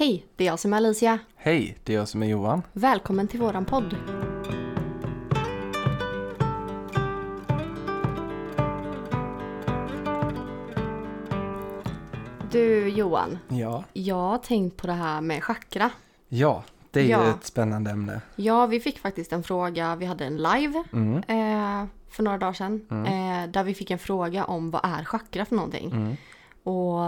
Hej, det är jag som är Alicia. Hej, det är jag som är Johan. Välkommen till våran podd. Du Johan, Ja. jag har tänkt på det här med chakra. Ja, det är ju Ja. ett spännande ämne. Ja, vi fick faktiskt en fråga, vi hade en live Mm. eh, för några dagar sedan. Eh, där vi fick en fråga om vad är chakra för någonting. Mm. Och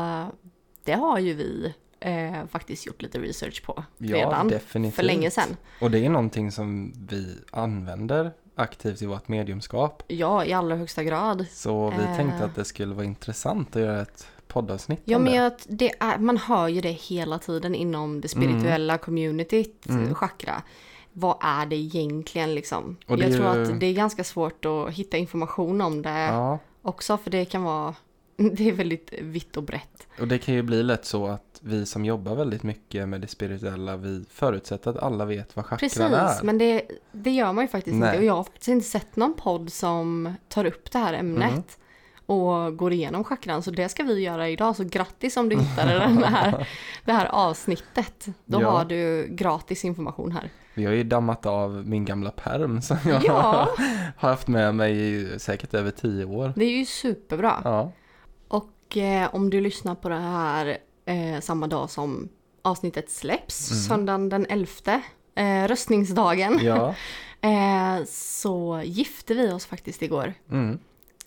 det har ju vi eh, faktiskt gjort lite research på Ja, redan. definitivt. För länge sedan. Och det är någonting som vi använder aktivt i vårt mediumskap. Ja, i allra högsta grad. Så vi Eh. tänkte att det skulle vara intressant att göra ett poddavsnitt Ja, om men det. är, man hör ju det hela tiden inom det spirituella communityt, Mm. chakra. Vad är det egentligen liksom? Det jag tror ju- att det är ganska svårt att hitta information om det Ja, också, för det kan vara, det är väldigt vitt och brett. och det kan ju bli lätt så att vi som jobbar väldigt mycket med det spirituella, vi förutsätter att alla vet vad chakran Precis, är. men det, det gör man ju faktiskt Nej. inte. Och jag har faktiskt inte sett någon podd som tar upp det här ämnet. Mm. och går igenom chakran. Så det ska vi göra idag. Så grattis om du hittade den här, det här avsnittet. Då Ja. har du gratis information här. Vi har ju dammat av min gamla perm som jag Ja. har haft med mig i säkert över tio år. Det är ju superbra. Ja, Och eh, om du lyssnar på det här eh, samma dag som avsnittet släpps, Mm. söndagen den 11, eh, röstningsdagen, ja. eh, så gifte vi oss faktiskt igår. Mm.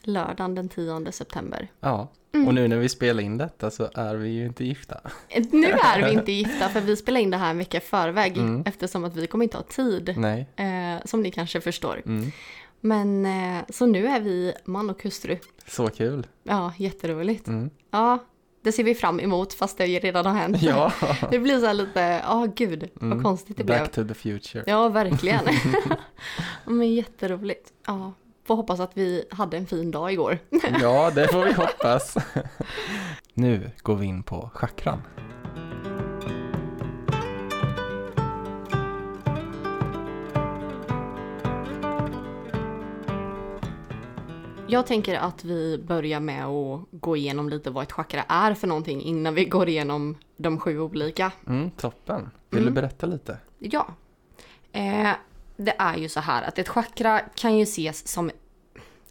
Lördagen den 10 september. Ja, Mm. och nu när vi spelar in detta så är vi ju inte gifta. Eh, Nu är vi inte gifta för vi spelar in det här en vecka i förväg Mm. eftersom att vi kommer inte ha tid. Nej. Eh, som ni kanske förstår. Mm. Men eh, så nu är vi man och hustru. Så kul. Ja, jätteroligt. Mm. Ja, det ser vi fram emot fast det redan har hänt. Ja, Det blir så här lite, ja gud vad Mm. konstigt det blev. back to the future. Ja, verkligen. Men jätteroligt. Ja, får hoppas att vi hade en fin dag igår. Ja, det får vi hoppas. Nu går vi in på chakran. Jag tänker att vi börjar med att gå igenom lite vad ett chakra är för någonting innan vi går igenom de sju olika. Mm, toppen. Vill Mm. du berätta lite? Ja. Eh, det är ju så här att ett chakra kan ju ses som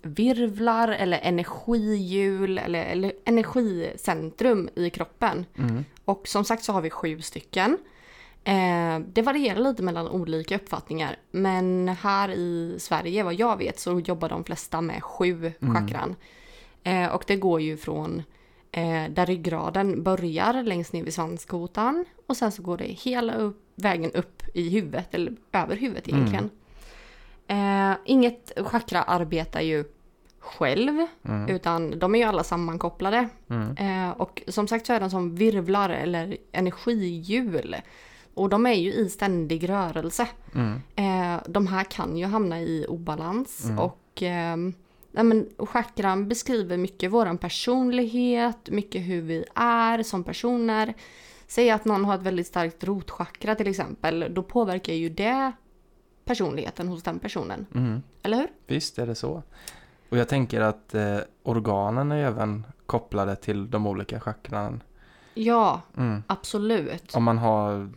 virvlar eller energihjul eller, eller energicentrum i kroppen. Mm. Och som sagt så har vi sju stycken. Eh, det varierar lite mellan olika uppfattningar. Men här i Sverige, vad jag vet, så jobbar de flesta med sju chakran. Eh, och det går ju från eh, där ryggraden börjar längst ner vid svanskotan. Och sen så går det hela upp, vägen upp i huvudet, eller över huvudet egentligen. Eh, inget chakra arbetar ju själv, Mm. utan de är ju alla sammankopplade. Mm. Och som sagt så är de som virvlar eller energihjul. Och de är ju i ständig rörelse. Mm. Eh, de här kan ju hamna i obalans. Mm. Och nej men, chakran beskriver mycket våran personlighet, mycket hur vi är som personer. Säg att någon har ett väldigt starkt rotchakra till exempel. Då påverkar ju det personligheten hos den personen. Mm. Eller hur? Visst är det så. Och jag tänker att eh, organen är även kopplade till de olika chakran. Ja, Mm. absolut. Om man har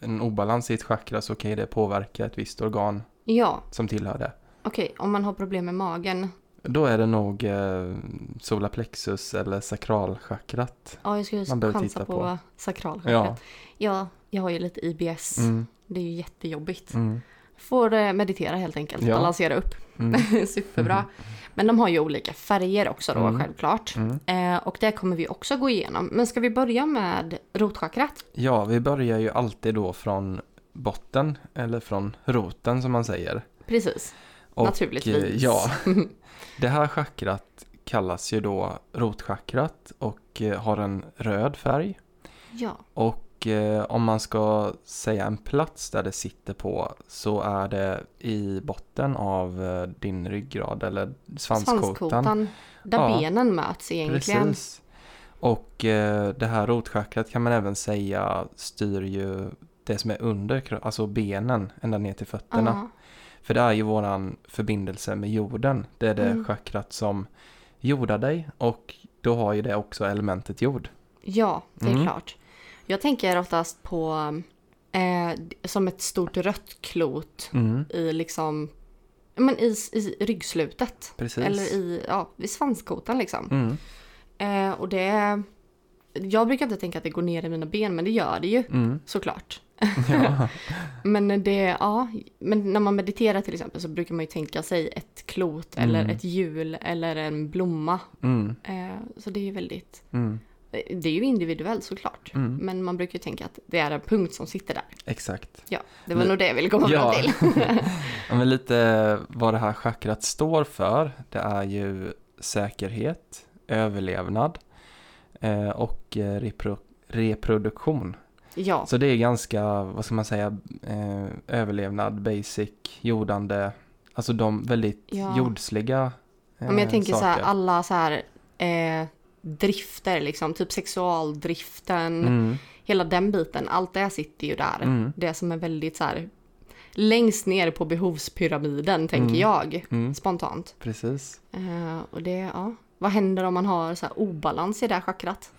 en obalans i ett chakra så kan ju det påverka ett visst organ Ja, som tillhör det. okej. Om man har problem med magen. Då är det nog eh, solarplexus eller sakralchakrat. Ja, jag skulle Man behöver chansa titta på, på. sakralchakrat. Ja. Ja, jag har ju lite IBS. Mm. Det är ju jättejobbigt. Mm. Får eh, meditera helt enkelt, Ja. balansera upp. Mm. Superbra. Men de har ju olika färger också då, Mm. självklart. Mm. Eh, och det kommer vi också gå igenom. Men ska vi börja med rotchakrat? Ja, vi börjar ju alltid då från botten eller från roten som man säger. Precis, Och, naturligtvis. eh, Ja, det här chakrat kallas ju då rotchakrat och eh, har en röd färg. Ja, Och eh, om man ska säga en plats där det sitter på så är det i botten av eh, din ryggrad eller svanskotan. svanskotan. Där Ja. benen möts egentligen. Precis. Och eh, det här rotchakrat kan man även säga styr ju det som är under, alltså benen ända ner till fötterna. Ja, För det är ju våran förbindelse med jorden. Det är det Mm. chakrat som jordar dig och då har ju det också elementet jord. ja, det är Mm. klart. Jag tänker oftast på eh, som ett stort rött klot Mm, i liksom men i, i ryggslutet. precis. Eller i, ja, vid svanskotan liksom. Mm, Eh, och det... Jag brukar inte tänka att det går ner i mina ben, men det gör det ju mm, såklart. ja. Men det, ja, men när man mediterar till exempel så brukar man ju tänka sig ett klot eller Mm. ett hjul eller en blomma. Mm, Eh, så det är ju väldigt, mm, det är ju individuellt såklart. mm. Men man brukar ju tänka att det är en punkt som sitter där. Exakt. Ja, det var Li- nog det jag ville komma Ja. fram till. Ja, men lite vad det här chakrat står för, det är ju säkerhet, överlevnad eh, och eh, repro reproduktion. ja, Så det är ganska, vad ska man säga, eh, överlevnad, basic, jordande, alltså de väldigt Ja. jordsliga eh, men jag tänker så här, saker. alla så här eh, drifter liksom, typ sexualdriften, Mm, hela den biten, allt det sitter ju där. mm, Det som är väldigt så här längst ner på behovspyramiden tänker Mm. jag mm, spontant. precis. Eh, och det, ja. Vad händer om man har så obalans i det här chakrat?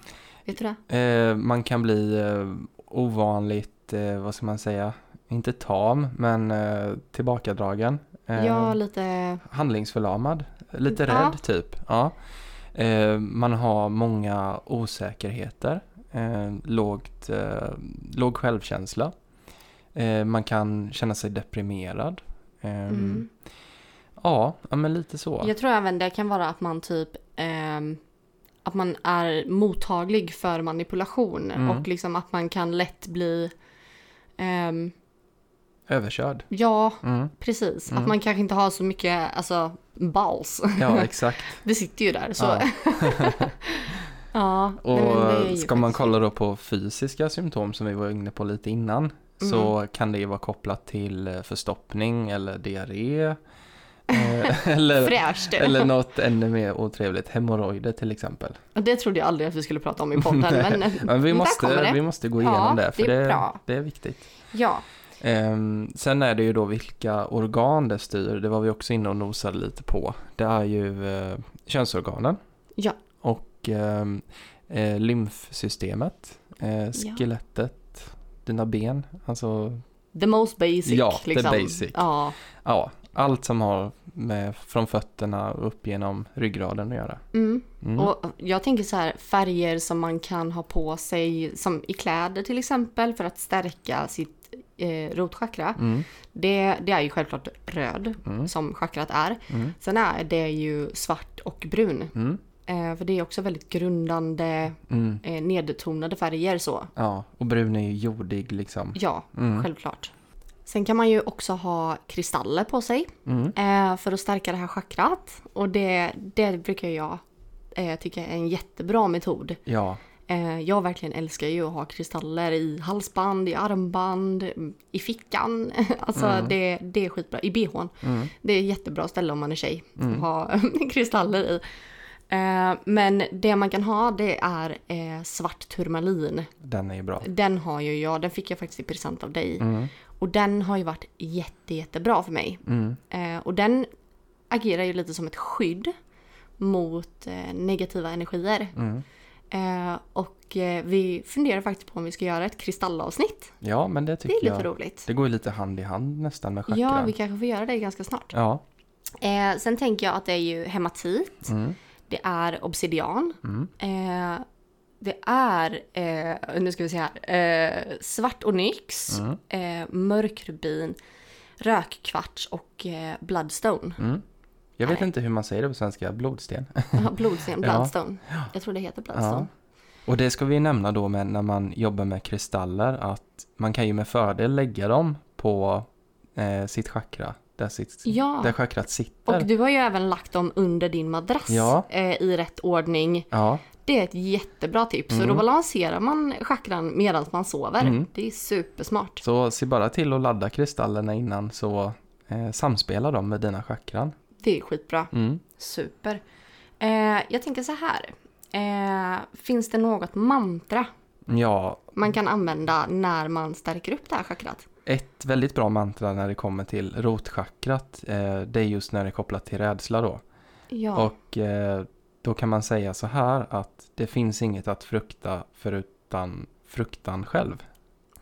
Vet du det? Eh, man kan bli eh, ovanligt, eh, vad ska man säga, inte tam, men eh, tillbakadragen. Eh, Ja, lite... handlingsförlamad, lite Ja. rädd typ. Ja. Eh, man har många osäkerheter, eh, lågt, eh, låg självkänsla. Eh, man kan känna sig deprimerad. Eh, Mm. ja, men lite så. Jag tror även det kan vara att man typ... ehm, att man är mottaglig för manipulation Mm. och liksom att man kan lätt bli... ehm, Överkörd. ja, Mm. precis. Mm. Att man kanske inte har så mycket, alltså, balls. Ja, exakt. Det sitter ju där. Så. Ja. Ja, Och ska man kolla då på fysiska symptom som vi var inne på lite innan så kan det ju vara kopplat till eh, förstoppning eller diarré. eh, eller, eller något ännu mer otrevligt, hemorrojder till exempel. Det trodde jag aldrig att vi skulle prata om i podden. men, Men vi, måste, vi måste gå Ja, igenom det för det är det, bra. det är viktigt. Ja, Ehm, sen är det ju då vilka organ det styr, det var vi också inne och nosade lite på. Det är ju eh, könsorganen Ja. och ehm, eh, lymfsystemet, eh, skelettet, dina ben, alltså the most basic. Ja, the liksom. basic. Ja. ja, allt som har med från fötterna upp genom ryggraden att göra. Mm. Mm. Och jag tänker så här, färger som man kan ha på sig, som i kläder till exempel, för att stärka sitt eh, rotchakra. Mm, Det, det är ju självklart röd, mm, som chakrat är. mm, Sen är det ju svart och brun. mm, Eh, för det är också väldigt grundande, mm. eh, nedtonade färger så. Ja, och brun är ju jordig liksom. Ja, Mm, självklart. Sen kan man ju också ha kristaller på sig eh, för att stärka det här chakrat. Och det, det brukar jag eh, tycka är en jättebra metod. ja, jag verkligen älskar ju att ha kristaller i halsband, i armband, i fickan. alltså Mm. det, det är skitbra. I bhn. mm, Det är jättebra ställe om man är tjej Mm. att ha kristaller i. Eh, men det man kan ha det är eh, svart turmalin. den är ju bra. Den har ju jag, den fick jag faktiskt i present av dig. Mm, Och den har ju varit jätte, jättebra för mig. mm, Eh, och den agerar ju lite som ett skydd mot eh, negativa energier. Mm. Eh, och eh, vi funderar faktiskt på om vi ska göra ett kristallavsnitt. Ja, men det Det tycker är lite jag. roligt. Det går ju lite hand i hand nästan med Ja, chakran. vi kanske får göra det ganska snart. Ja. Eh, sen tänker jag att det är ju hematit, Mm, det är obsidian, mm, det är, nu ska vi se här, svart onyx, mm, mörk rubin, rökkvarts och bloodstone. Mm. Jag vet Nej. inte hur man säger det på svenska, blodsten. Ja, blodsten, Ja. bloodstone. Jag tror det heter bloodstone. Och det ska vi nämna då med när man jobbar med kristaller att man kan ju med fördel lägga dem på eh, sitt chakra, där, sitt, Ja. där chakrat sitter. Och du har ju även lagt dem under din madrass Ja. eh, i rätt ordning. Ja, Det är ett jättebra tips. Så Mm. då balanserar man chakran medan man sover. Mm. Det är supersmart. så se bara till att ladda kristallerna innan så eh, samspelar de med dina chakran. Det är skitbra. Mm. Super. Eh, jag tänker så här. Eh, finns det något mantra Ja, man kan använda när man stärker upp det här chakrat? ett väldigt bra mantra när det kommer till rotchakrat, eh, det är just när det är kopplat till rädsla då. Ja. Och eh, då kan man säga så här att det finns inget att frukta förutan fruktan själv.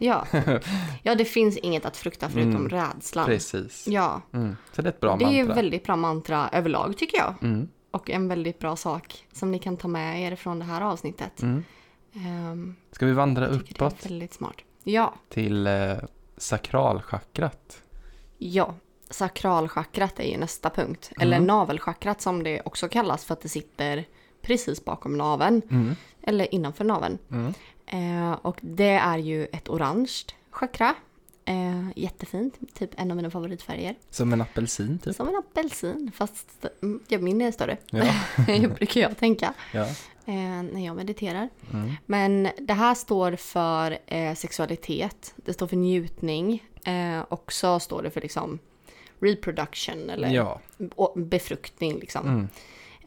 Ja. ja, det finns inget att frukta förutom Mm, rädslan. Precis. Ja, Mm. Så det är ett bra det är ju mantra. väldigt bra mantra överlag tycker jag. Mm. Och en väldigt bra sak som ni kan ta med er från det här avsnittet. Mm. Ehm, Ska vi vandra tycker det uppåt är väldigt smart. Ja, till eh, sakralchakrat? ja. Sakralchakrat är ju nästa punkt. Eller Mm. navelchakrat som det också kallas för att det sitter precis bakom naveln. Mm. Eller innanför naveln. Mm. Eh, och det är ju ett orange chakra. Eh, jättefint, typ en av mina favoritfärger. Som en apelsin typ? Som en apelsin, fast mm, ja, min är större. Ja. brukar jag tänka ja. eh, när jag mediterar. Mm. Men det här står för eh, sexualitet, det står för njutning. Eh, och så står det för liksom reproduction eller ja. befruktning liksom.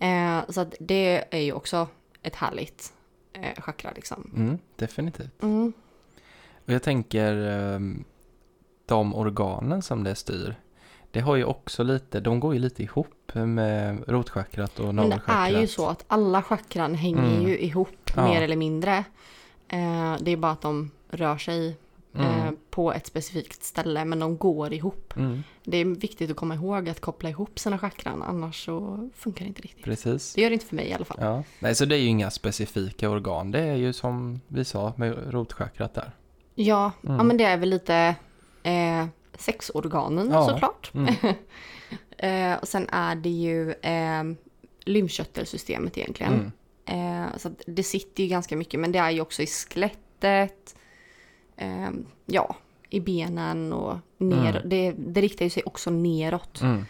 Mm. Eh, så att det är ju också ett härligt eh, chakra liksom. Mm. Definitivt. Mm. Och jag tänker ehm, de organen som det styr. Det har ju också lite, de går ju lite ihop med rotchakrat och Men det är navelchakrat. ju så att alla chakran hänger Mm. ju ihop Ja. mer eller mindre. Eh, det är bara att de rör sig eh, Mm. på ett specifikt ställe men de går ihop. Mm. Det är viktigt att komma ihåg att koppla ihop sina chakran annars så funkar det inte riktigt. Precis. Det gör det inte för mig i alla fall. Ja. Nej, så det är ju inga specifika organ. Det är ju som vi sa med rotchakrat där. Ja, Mm. ja men det är väl lite eh, sexorganen Ja. såklart. Mm. Eh, och sen är det ju eh, lymfkörtelsystemet egentligen. Mm. Eh, så det sitter ju ganska mycket, men det är ju också i skelettet. Eh, ja, i benen och ner. Mm. Det, det riktar ju sig också neråt. Mm.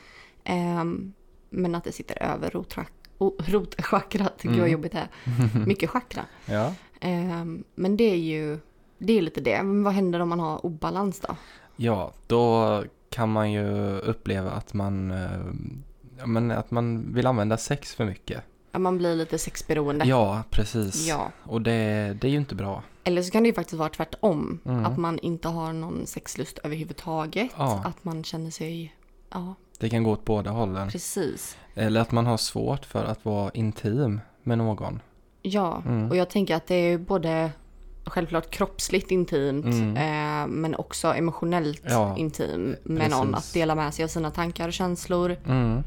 Eh, men att det sitter över rotchak- o- rotchakrat. Gud vad Mm. jobbigt det är. Mycket chakra. Ja. Eh, men det är ju det är lite det. Men vad händer om man har obalans då? ja, då kan man ju uppleva att man, eh, men att man vill använda sex för mycket. Att man blir lite sexberoende. Ja, precis. Ja. Och det, det är ju inte bra. Eller så kan det ju faktiskt vara tvärtom. Mm. Att man inte har någon sexlust överhuvudtaget. Ja. Att man känner sig... Ja, Det kan gå åt båda hållen. precis. Eller att man har svårt för att vara intim med någon. Ja, Mm. och jag tänker att det är både självklart kroppsligt intimt Mm. eh, men också emotionellt Ja, intim med någon. precis. Att dela med sig av sina tankar och känslor. Mm.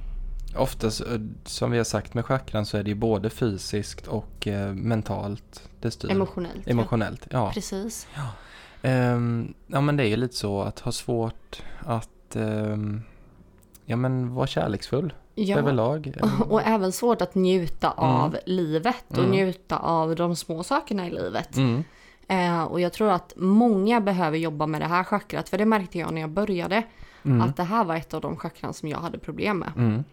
Oftast, eh, som vi har sagt med chakran, så är det ju både fysiskt och eh, mentalt det styr. Emotionellt. Emotionellt, ja. Ja. Precis. Ehm, ja men det är ju lite så att ha svårt att ehm, ja men vara kärleksfull Ja. överlag. Och, och även svårt att njuta av livet och Mm. njuta av de små sakerna i livet. Mm. Eh, och jag tror att många behöver jobba med det här chakrat. För det märkte jag när jag började. Mm. Att det här var ett av de chakran som jag hade problem med.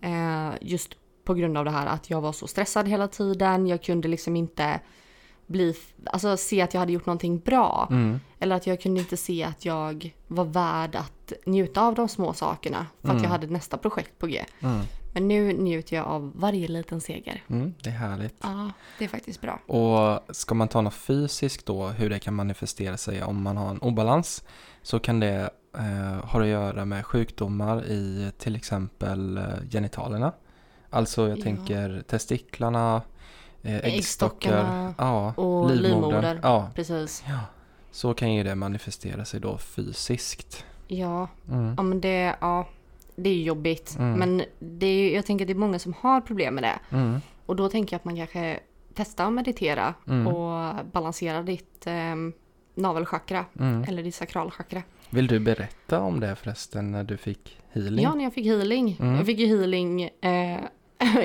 Mm. Eh, just på grund av det här att jag var så stressad hela tiden. Jag kunde liksom inte bli, alltså se att jag hade gjort någonting bra. Mm. Eller att jag kunde inte se att jag var värd att njuta av de små sakerna. För att Mm. jag hade nästa projekt på G. Mm. Men nu njuter jag av varje liten seger. Mm. Det är härligt. Ja, det är faktiskt bra. Och ska man ta något fysiskt då, hur det kan manifestera sig om man har en obalans, så kan det eh, ha att göra med sjukdomar i till exempel eh, genitalerna. Alltså jag Ja. tänker testiklarna, eh, äggstockar, ja, och livmoder. Ja, Precis. ja, så kan ju det manifestera sig då fysiskt. Ja, Mm. ja men det, ja, det är ju jobbigt. Mm. Men det är, jag tänker att det är många som har problem med det. Mm. Och då tänker jag att man kanske testar att meditera Mm. och balansera ditt eh, navelchakra Mm. eller ditt sakralchakra. Vill du berätta om det förresten när du fick healing? Ja, när jag fick healing. Mm. Jag fick ju healing, eh,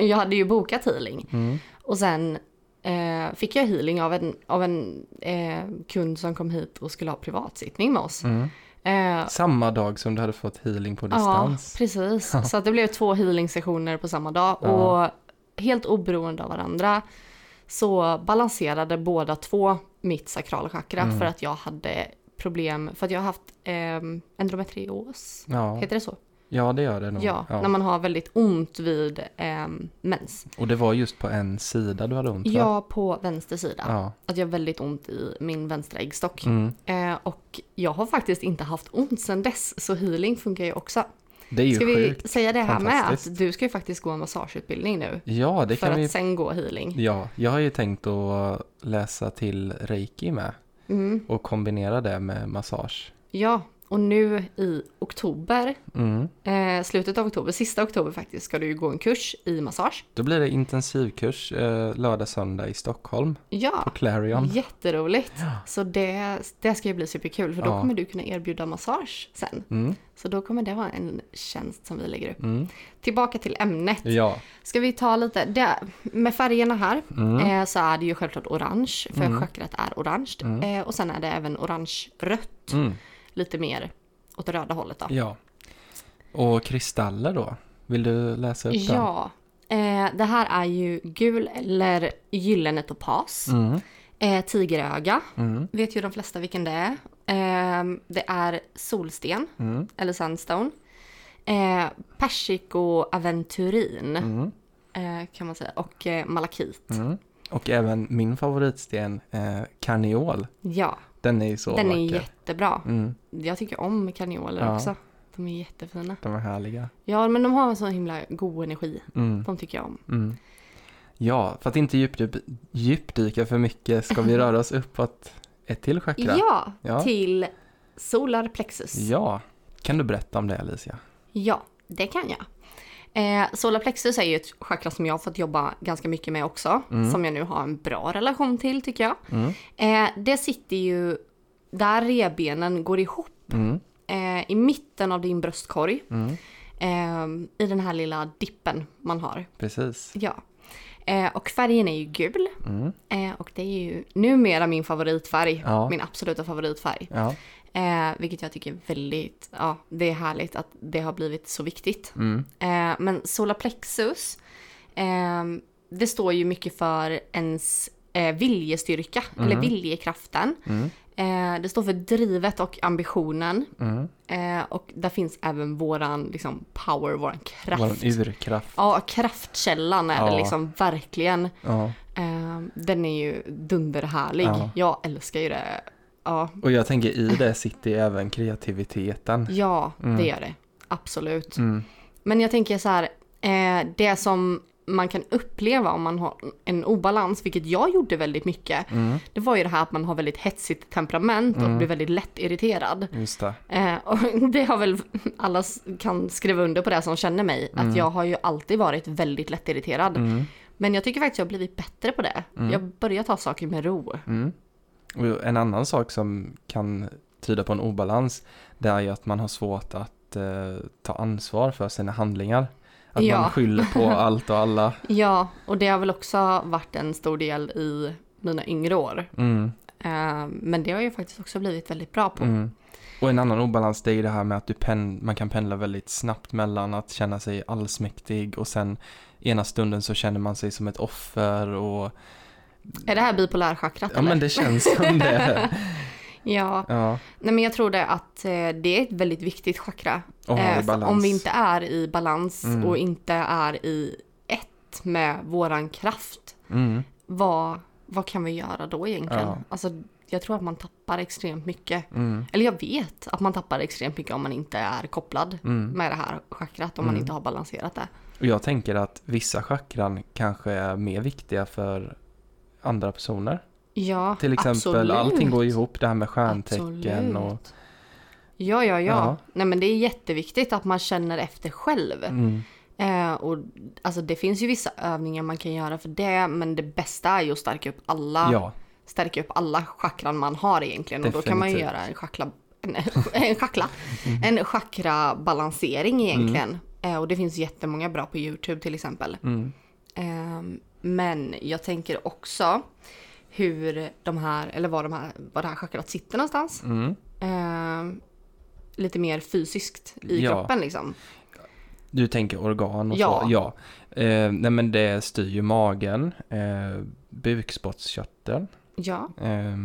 jag hade ju bokat healing. Mm. Och sen eh, fick jag healing av en, av en eh, kund som kom hit och skulle ha privatsittning med oss. Mm. Eh, Samma dag som du hade fått healing på ja, distans? precis. Så att det blev två healing-sessioner på samma dag. Ja. Och helt oberoende av varandra så balanserade båda två mitt sakralchakra Mm. för att jag hade problem, för att jag har haft eh, endometrios. Ja. Heter det så? ja, det gör det nog. Ja, när man har väldigt ont vid eh, mens. Och det var just på en sida du hade ont va? Ja, på vänster sida. Ja. Att jag har väldigt ont i min vänstra äggstock. Mm. Eh, och jag har faktiskt inte haft ont sedan dess, så healing funkar ju också. Det är ju Ska vi sjukt. säga det här med att du ska ju faktiskt gå en massageutbildning nu. Ja, det för kan att vi. sen gå healing. Ja, jag har ju tänkt att läsa till reiki med. Mm. och kombinera det med massage. Ja, och nu i oktober, Mm. eh, slutet av oktober, sista oktober faktiskt, ska du ju gå en kurs i massage. Då blir det intensivkurs eh, lördag, söndag i Stockholm Ja, på Clarion. jätteroligt. Så det, det ska ju bli superkul för då Ja. kommer du kunna erbjuda massage sen. Mm. Så då kommer det vara en tjänst som vi lägger upp. Mm. Tillbaka till ämnet. Ja. Ska vi ta lite, det, med färgerna här Mm. eh, så är det ju självklart orange, för Mm. chakrat är orange. Mm. Eh, och sen är det även orange-rött, Mm. Lite mer åt det röda hållet då. ja. Och kristaller då? Vill du läsa upp den? Ja, eh, det här är ju gul eller gyllene topas. Mm. Eh, tigeröga, Mm. vet ju de flesta vilken det är. Eh, det är solsten, Mm. eller sandstone. Eh, Persiko-aventurin Mm. eh, kan man säga. Och eh, malakit. Mm. Och även min favoritsten, eh, karneol. Ja, Den är ju så den är vacker. jättebra. Mm. Jag tycker om karneoler Ja. också. De är jättefina. De är härliga. Ja, men de har en så himla god energi. Mm. De tycker jag om. Mm. Ja, för att inte djupdyka, djupdyka för mycket ska vi röra oss uppåt ett till chakra. Ja, Ja. till solar plexus. Ja. Kan du berätta om det Alicia? Ja, det kan jag. Eh, solar plexus är ju ett chakra som jag har fått jobba ganska mycket med också. Mm. Som jag nu har en bra relation till tycker jag. Mm. Eh, det sitter ju där revbenen går ihop. Mm. Eh, I mitten av din bröstkorg. Mm. Eh, I den här lilla dippen man har. Precis. Ja. Eh, och färgen är ju gul. Mm. Eh, och det är ju numera min favoritfärg. Ja. Min absoluta favoritfärg. Ja. Eh, vilket jag tycker är väldigt, ja, det är härligt att det har blivit så viktigt. Mm. Eh, men solar plexus, eh, det står ju mycket för ens eh, viljestyrka, eller viljekraften. Mm. Eh, det står för drivet och ambitionen. Mm. Eh, och där finns även våran liksom, power, våran kraft. Vår urkraft. Ja, kraftkällan är det Ja. liksom verkligen. Ja. Eh, den är ju dunderhärlig. Ja. Jag älskar ju det. Ja, Och jag tänker i det sitter även kreativiteten. ja Mm. det gör det. Absolut. Mm. Men jag tänker så här, eh, det som man kan uppleva om man har en obalans, vilket jag gjorde väldigt mycket, Mm. det var ju det här att man har väldigt hetsigt temperament och Mm. blir väldigt lätt irriterad. Just det. Eh, och det har väl alla kan skriva under på det som känner mig, Mm. att jag har ju alltid varit väldigt lättirriterad. Mm. Men jag tycker faktiskt jag har blivit bättre på det. Mm. Jag börjar ta saker med ro. En annan sak som kan tyda på en obalans, det är ju att man har svårt att eh, ta ansvar för sina handlingar. Att Ja. man skyller på allt och alla. Ja, och det har väl också varit en stor del i mina yngre år. Mm. Eh, men det har jag faktiskt också blivit väldigt bra på. Mm. Och en annan obalans det är ju det här med att du pen, man kan pendla väldigt snabbt mellan att känna sig allsmäktig och sen ena stunden så känner man sig som ett offer och Är det här bipolärchakrat ja eller? men det känns som det. Ja, Ja, nej men jag tror det att eh, det är ett väldigt viktigt chakra. balans. om vi inte är i balans Mm. och inte är i ett med våran kraft, Mm. vad, vad kan vi göra då egentligen? Ja. Alltså, jag tror att man tappar extremt mycket. Mm. Eller jag vet att man tappar extremt mycket om man inte är kopplad Mm. med det här chakrat, om man Mm. inte har balanserat det. Och jag tänker att vissa chakran kanske är mer viktiga för andra personer. Ja, Till exempel, absolut. allting går ihop, det här med stjärntecken Absolut. och... Ja, ja, ja, Ja. Nej men det är jätteviktigt att man känner efter själv. Mm. Eh, och alltså det finns ju vissa övningar man kan göra för det, men det bästa är ju att stärka upp alla, Ja, stärka upp alla chakran man har egentligen. Och då kan man ju Definitivt. göra en chakra, en, en chakra, en chakrabalansering egentligen. Eh, och det finns jättemånga bra på YouTube till exempel. mm. Eh, men jag tänker också hur de här, eller var, de här, var det här chakrat sitter någonstans. Mm. Eh, lite mer fysiskt i Ja. kroppen liksom. Du tänker organ och Ja. så? Ja. Eh, nej men det styr ju magen, eh, bukspottkörteln, Ja, eh,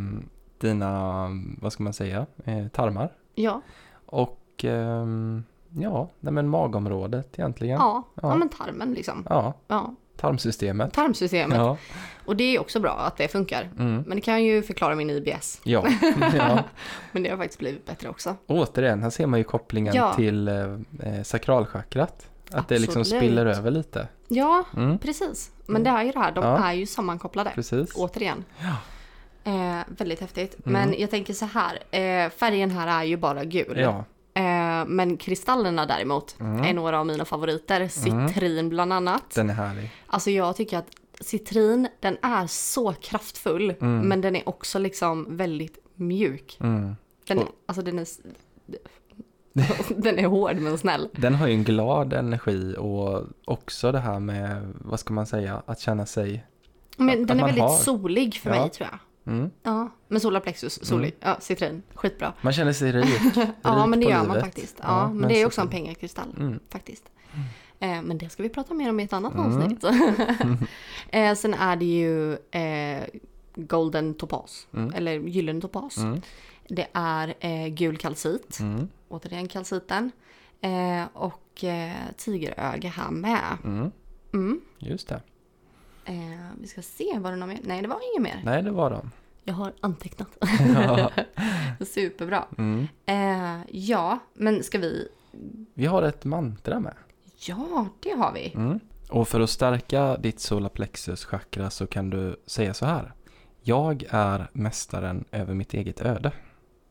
dina, vad ska man säga, eh, tarmar. ja, Och ehm, ja, nej men magområdet egentligen. ja, ja. Ja. men tarmen liksom. Ja, Ja, tarmsystemet. tarmsystemet. Ja. Och det är också bra att det funkar. Mm. Men det kan ju förklara min IBS. Ja. ja. Men det har faktiskt blivit bättre också. Återigen, här ser man ju kopplingen Ja. till eh, eh, sakralchakrat. Att det liksom Absolut. spiller över lite. Ja, Mm. precis. Men det är ju det här, de är ju sammankopplade. Precis. Återigen. Eh, väldigt häftigt. Mm. Men jag tänker så här. Eh, färgen här är ju bara gul. Ja. Eh, men kristallerna däremot Mm. är några av mina favoriter. Citrin bland annat. Den är härlig. Alltså jag tycker att citrin, den är så kraftfull. Mm. Men den är också liksom väldigt mjuk. Mm. Den, är, alltså den är... den är hård men snäll. Den har ju en glad energi och också det här med, vad ska man säga, att känna sig... Men Att den är man väldigt har- solig för Ja. mig tror jag. Mm. Ja, men solarplexus, solig. Ja, citrin. Skitbra. Man känner sig rik. Ja, rik men det gör man livet. faktiskt. Ja, Ja, men men det är så också en pengakristall Mm. faktiskt. Eh, men det ska vi prata mer om i ett annat Mm. avsnitt. eh, sen är det ju eh, Golden Topaz, Mm. eller Gyllene Topaz. Mm. Det är eh, gul kalcit, Mm. återigen kalciten. Eh, och eh, tigeröga här med. Mm. Mm. Just det. Eh, vi ska se, var det något mer? Nej, det var inget mer. Nej, det var de. Jag har antecknat. Ja. Superbra. Mm. Eh, ja, men ska vi? Vi har ett mantra med. Ja, det har vi. Mm. Och för att stärka ditt solarplexus chakra så kan du säga så här. Jag är mästaren över mitt eget öde.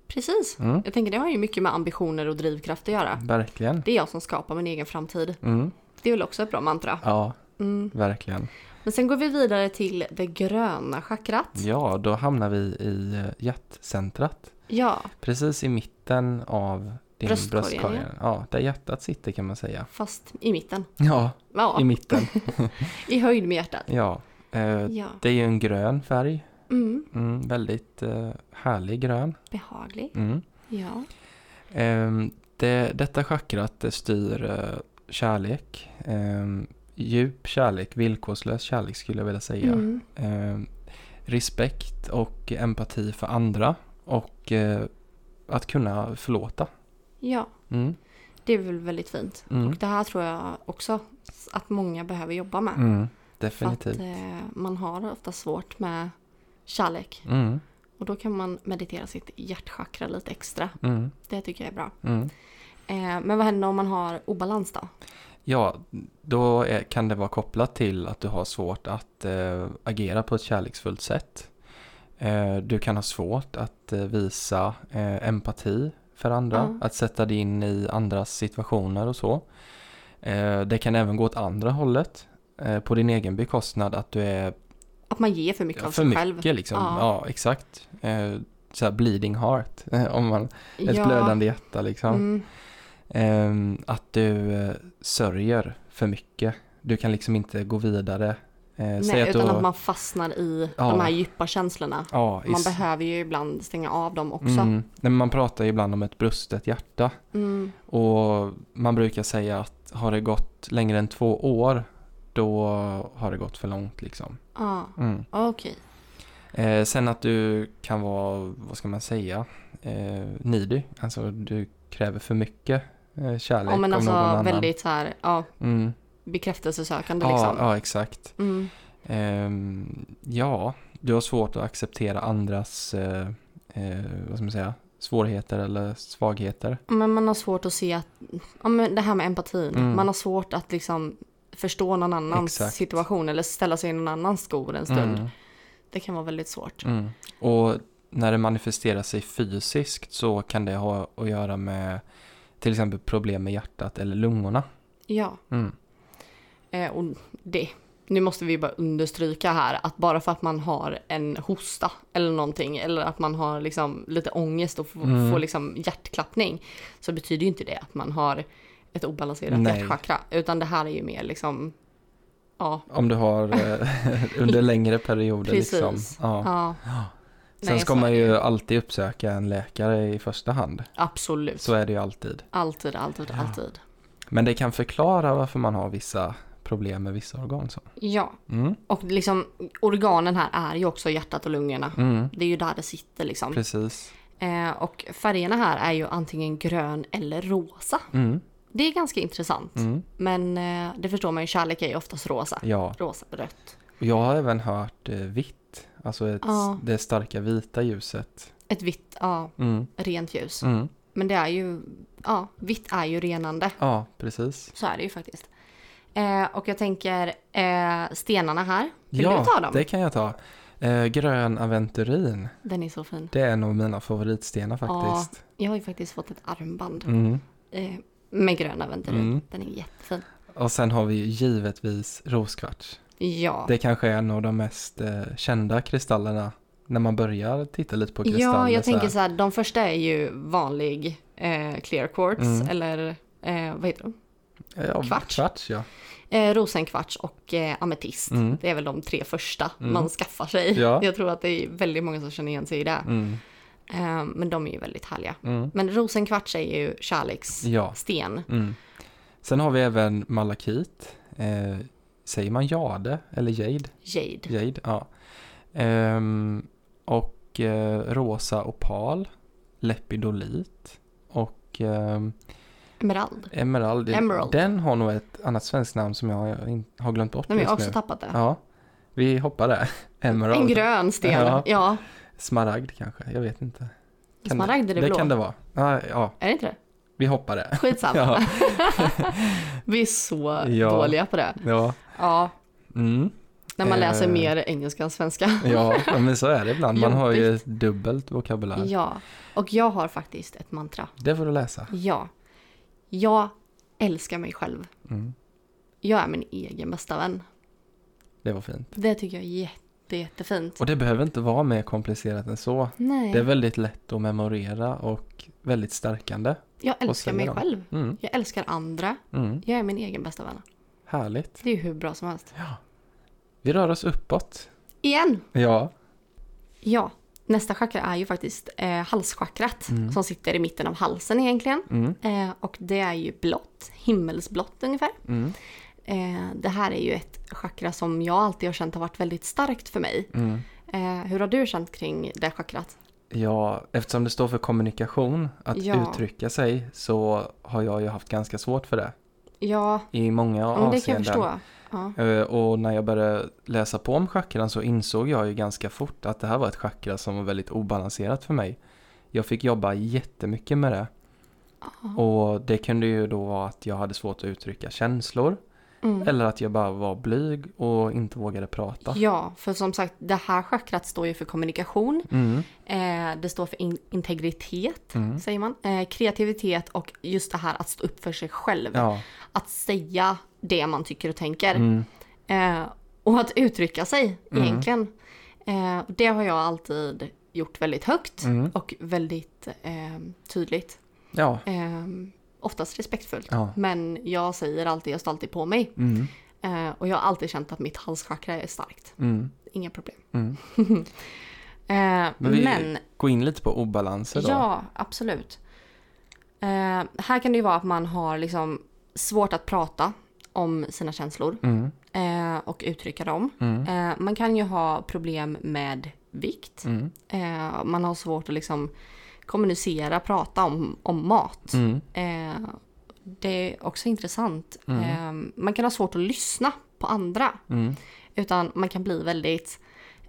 Precis. Mm. Jag tänker det har ju mycket med ambitioner och drivkraft att göra. Verkligen. Det är jag som skapar min egen framtid. Mm. Det är väl också ett bra mantra. Ja, Mm. verkligen. Men sen går vi vidare till det gröna chakrat. Ja, då hamnar vi i eh, hjärtcentrat. Ja, Precis i mitten av din Bröstkorgen, bröstkorg. Ja, där hjärtat sitter kan man säga. fast i mitten. Ja, Ja, i mitten. i höjd med hjärtat. Ja, eh, Ja, det är ju en grön färg. mm. Mm, väldigt eh, härlig grön. behaglig. Mm. Ja, Ehm, det, detta chakrat det styr eh, kärlek. Djup kärlek, villkorslös kärlek skulle jag vilja säga. mm. Ehm, respekt och empati för andra. Och eh, att kunna förlåta. ja. Mm. det är väl väldigt fint. Mm. Och det här tror jag också att många behöver jobba med. Mm. För att Definitivt. eh, man har ofta svårt med kärlek. Mm. Och då kan man meditera sitt hjärtchakra lite extra. Mm. Det tycker jag är bra. Eh, men vad händer om man har obalans då? Ja, då är, kan det vara kopplat till att du har svårt att eh, agera på ett kärleksfullt sätt. Eh, du kan ha svårt att eh, visa eh, empati för andra, Ja. att sätta dig in i andras situationer och så. Eh, det kan även gå åt andra hållet, eh, på din egen bekostnad, att du är Att man ger för mycket av för sig mycket själv. liksom. Ja. Ja, exakt. Så här bleeding heart, om man, ett Ja. blödande hjärta liksom. Mm. Ehm, att du eh, sörjer för mycket. Du kan liksom inte gå vidare. Eh, Nej, att utan du, att man fastnar i Ja. de här djupa känslorna. ja, Man behöver ju ibland stänga av dem också. Mm, nej, men man pratar ju ibland om ett brustet hjärta. Mm. Och man brukar säga att har det gått längre än två år då har det gått för långt liksom. Ja, Mm. okej. Eh, sen att du kan vara, vad ska man säga, eh, needy. Alltså du kräver för mycket kärlek Ja, men av alltså någon annan. väldigt så här, ja, Mm. bekräftelsesökande Ja, liksom. ja, exakt. Mm. Ehm, ja, du har svårt att acceptera andras, eh, eh, vad ska man säga, svårigheter eller svagheter. Men man har svårt att se att, ja men det här med empatin. Mm. Man har svårt att liksom förstå någon annans Exakt. situation eller ställa sig i någon annans skor en stund. Mm, Det kan vara väldigt svårt. mm. Och när det manifesterar sig fysiskt så kan det ha att göra med till exempel problem med hjärtat eller lungorna. Ja, Mm. eh, och det. Nu måste vi bara understryka här att bara för att man har en hosta eller någonting eller att man har liksom lite ångest och får, Mm. får liksom hjärtklappning så betyder ju inte det att man har ett obalanserat Nej. hjärtchakra utan det här är ju mer liksom ja, Om du har eh, under längre perioder liksom. precis. Ja. Ja, Sen Nej, ska man ju alltid uppsöka en läkare i första hand. absolut. Så är det ju alltid. Alltid, alltid, Ja. alltid. Men det kan förklara varför man har vissa problem med vissa organ. Så. Ja, Mm. och liksom organen här är ju också hjärtat och lungorna. Mm. Det är ju där det sitter liksom. Precis. Eh, och färgerna här är ju antingen grön eller rosa. Mm. Det är ganska intressant. Mm. Men eh, det förstår man ju, kärlek är ju oftast rosa. Ja, Rosa, rött. jag har även hört eh, vitt. Alltså ett, Ja. det starka vita ljuset. Ett vitt, ja, Mm. rent ljus. Mm. Men det är ju, ja, vitt är ju renande. Ja, precis. Så är det ju faktiskt. Eh, och jag tänker eh, stenarna här. Vill ja, du ta dem? det kan jag ta. Eh, grön aventurin. Den är så fin. Det är nog mina favoritstenar faktiskt. Jag har ju faktiskt fått ett armband Mm. eh, med grön aventurin. Mm. Den är jättefin. Och sen har vi ju givetvis roskvarts. Ja. Det kanske är en av de mest eh, kända kristallerna när man börjar titta lite på kristaller. Ja, jag så tänker så här, de första är ju vanlig eh, clear quartz Mm. eller eh, vad heter de? ja, kvarts. kvarts ja. Eh, rosenkvarts och eh, ametist. Mm. Det är väl de tre första Mm. man skaffar sig. Ja. Jag tror att det är väldigt många som känner igen sig i det. Mm. Eh, men de är ju väldigt härliga. Mm. Men rosenkvarts är ju kärlekssten. Ja. Mm. Sen har vi även malakit. Säger man jade eller jade? Jade. Jade, ja. Ehm, och eh, rosa opal, lepidolit och ehm, Emerald. emerald. Emerald. Den har nog ett annat svenskt namn som jag in- har glömt bort De har jag just också nu. tappat det. Ja, vi hoppar där. Emerald. En grön sten. Ja. Ja. Smaragd kanske, jag vet inte. Kan Smaragd är det det blå. kan det vara. Ja, ja, Är det inte det? Vi hoppar det. Skitsamma. Ja. Vi är så Ja. dåliga på det. Ja. Ja, Mm. när man läser Eh. mer engelska än svenska. Ja, men så är det ibland. Man har ju dubbelt vokabulär. Ja, och jag har faktiskt ett mantra. Det får du läsa. Ja. Jag älskar mig själv. Mm. Jag är min egen bästa vän. Det var fint. Det tycker jag är jätte, jättefint. Och det behöver inte vara mer komplicerat än så. Nej, Det är väldigt lätt att memorera och väldigt stärkande. Jag älskar mig dem. själv. Mm. Jag älskar andra. Mm. Jag är min egen bästa vän. Härligt. Det är ju hur bra som helst. Vi rör oss uppåt. Igen! Ja. Ja, nästa chakra är ju faktiskt eh, halschakrat Mm. som sitter i mitten av halsen egentligen. Mm. Eh, och det är ju blått, himmelsblått ungefär. Mm. Eh, det här är ju ett chakra som jag alltid har känt har varit väldigt starkt för mig. Mm. Eh, hur har du känt kring det chakrat? Ja, eftersom det står för kommunikation, att Ja. uttrycka sig, så har jag ju haft ganska svårt för det. Ja, I många men det kan jag avseenden. förstå. Ja. Eh, Och när jag började läsa på om chakran så insåg jag ju ganska fort att det här var ett chakra som var väldigt obalanserat för mig. Jag fick jobba jättemycket med det. Och det kunde ju då vara att jag hade svårt att uttrycka känslor. Mm. Eller att jag bara var blyg och inte vågade prata. Ja, för som sagt, det här chakrat står ju för kommunikation. Mm, Eh, det står för in- integritet, mm. säger man. Eh, kreativitet och just det här att stå upp för sig själv. Ja. Att säga det man tycker och tänker. Mm, Eh, och att uttrycka sig Mm. egentligen. Eh, det har jag alltid gjort väldigt högt och väldigt eh, tydligt. Ja. Eh, oftast respektfullt. Ja. Men, Men jag säger alltid, jag står alltid på mig. mm, Eh, och jag har alltid känt att mitt halschakra är starkt. mm, Inga problem. mm. Eh, Men men, vi- Gå in lite på obalanser då. ja, absolut. Eh, här kan det ju vara att man har liksom svårt att prata om sina känslor Mm, eh, och uttrycka dem. mm, Eh, man kan ju ha problem med vikt. mm, Eh, man har svårt att liksom kommunicera, prata om, om mat. mm, Eh, det är också intressant. Mm. Eh, man kan ha svårt att lyssna på andra. mm. Utan man kan bli väldigt,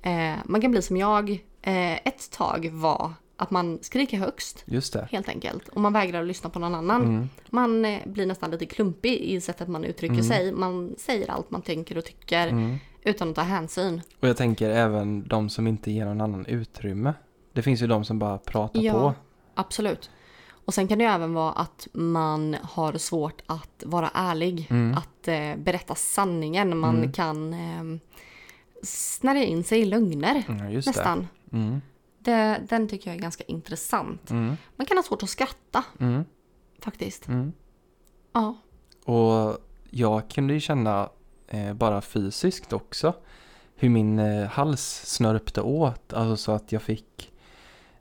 eh, man kan bli som jag eh, ett tag var. Att man skriker högst Just det. helt enkelt. Och man vägrar att lyssna på någon annan. Mm, Man eh, blir nästan lite klumpig i sättet man uttrycker Mm. sig. Man säger allt man tänker och tycker mm. utan att ta hänsyn. Och jag tänker även de som inte ger någon annan utrymme. Det finns ju de som bara pratar Ja. på. Absolut. Och sen kan det ju även vara att man har svårt att vara ärlig. Mm. Att eh, berätta sanningen. Man Mm. kan eh, snärja in sig i lögner. Ja, nästan. det. Mm, Det, den tycker jag är ganska intressant. mm, Man kan ha svårt att skratta mm, faktiskt. mm. Ja. Och jag kunde ju känna eh, bara fysiskt också hur min eh, hals snörpte åt. Alltså så att jag fick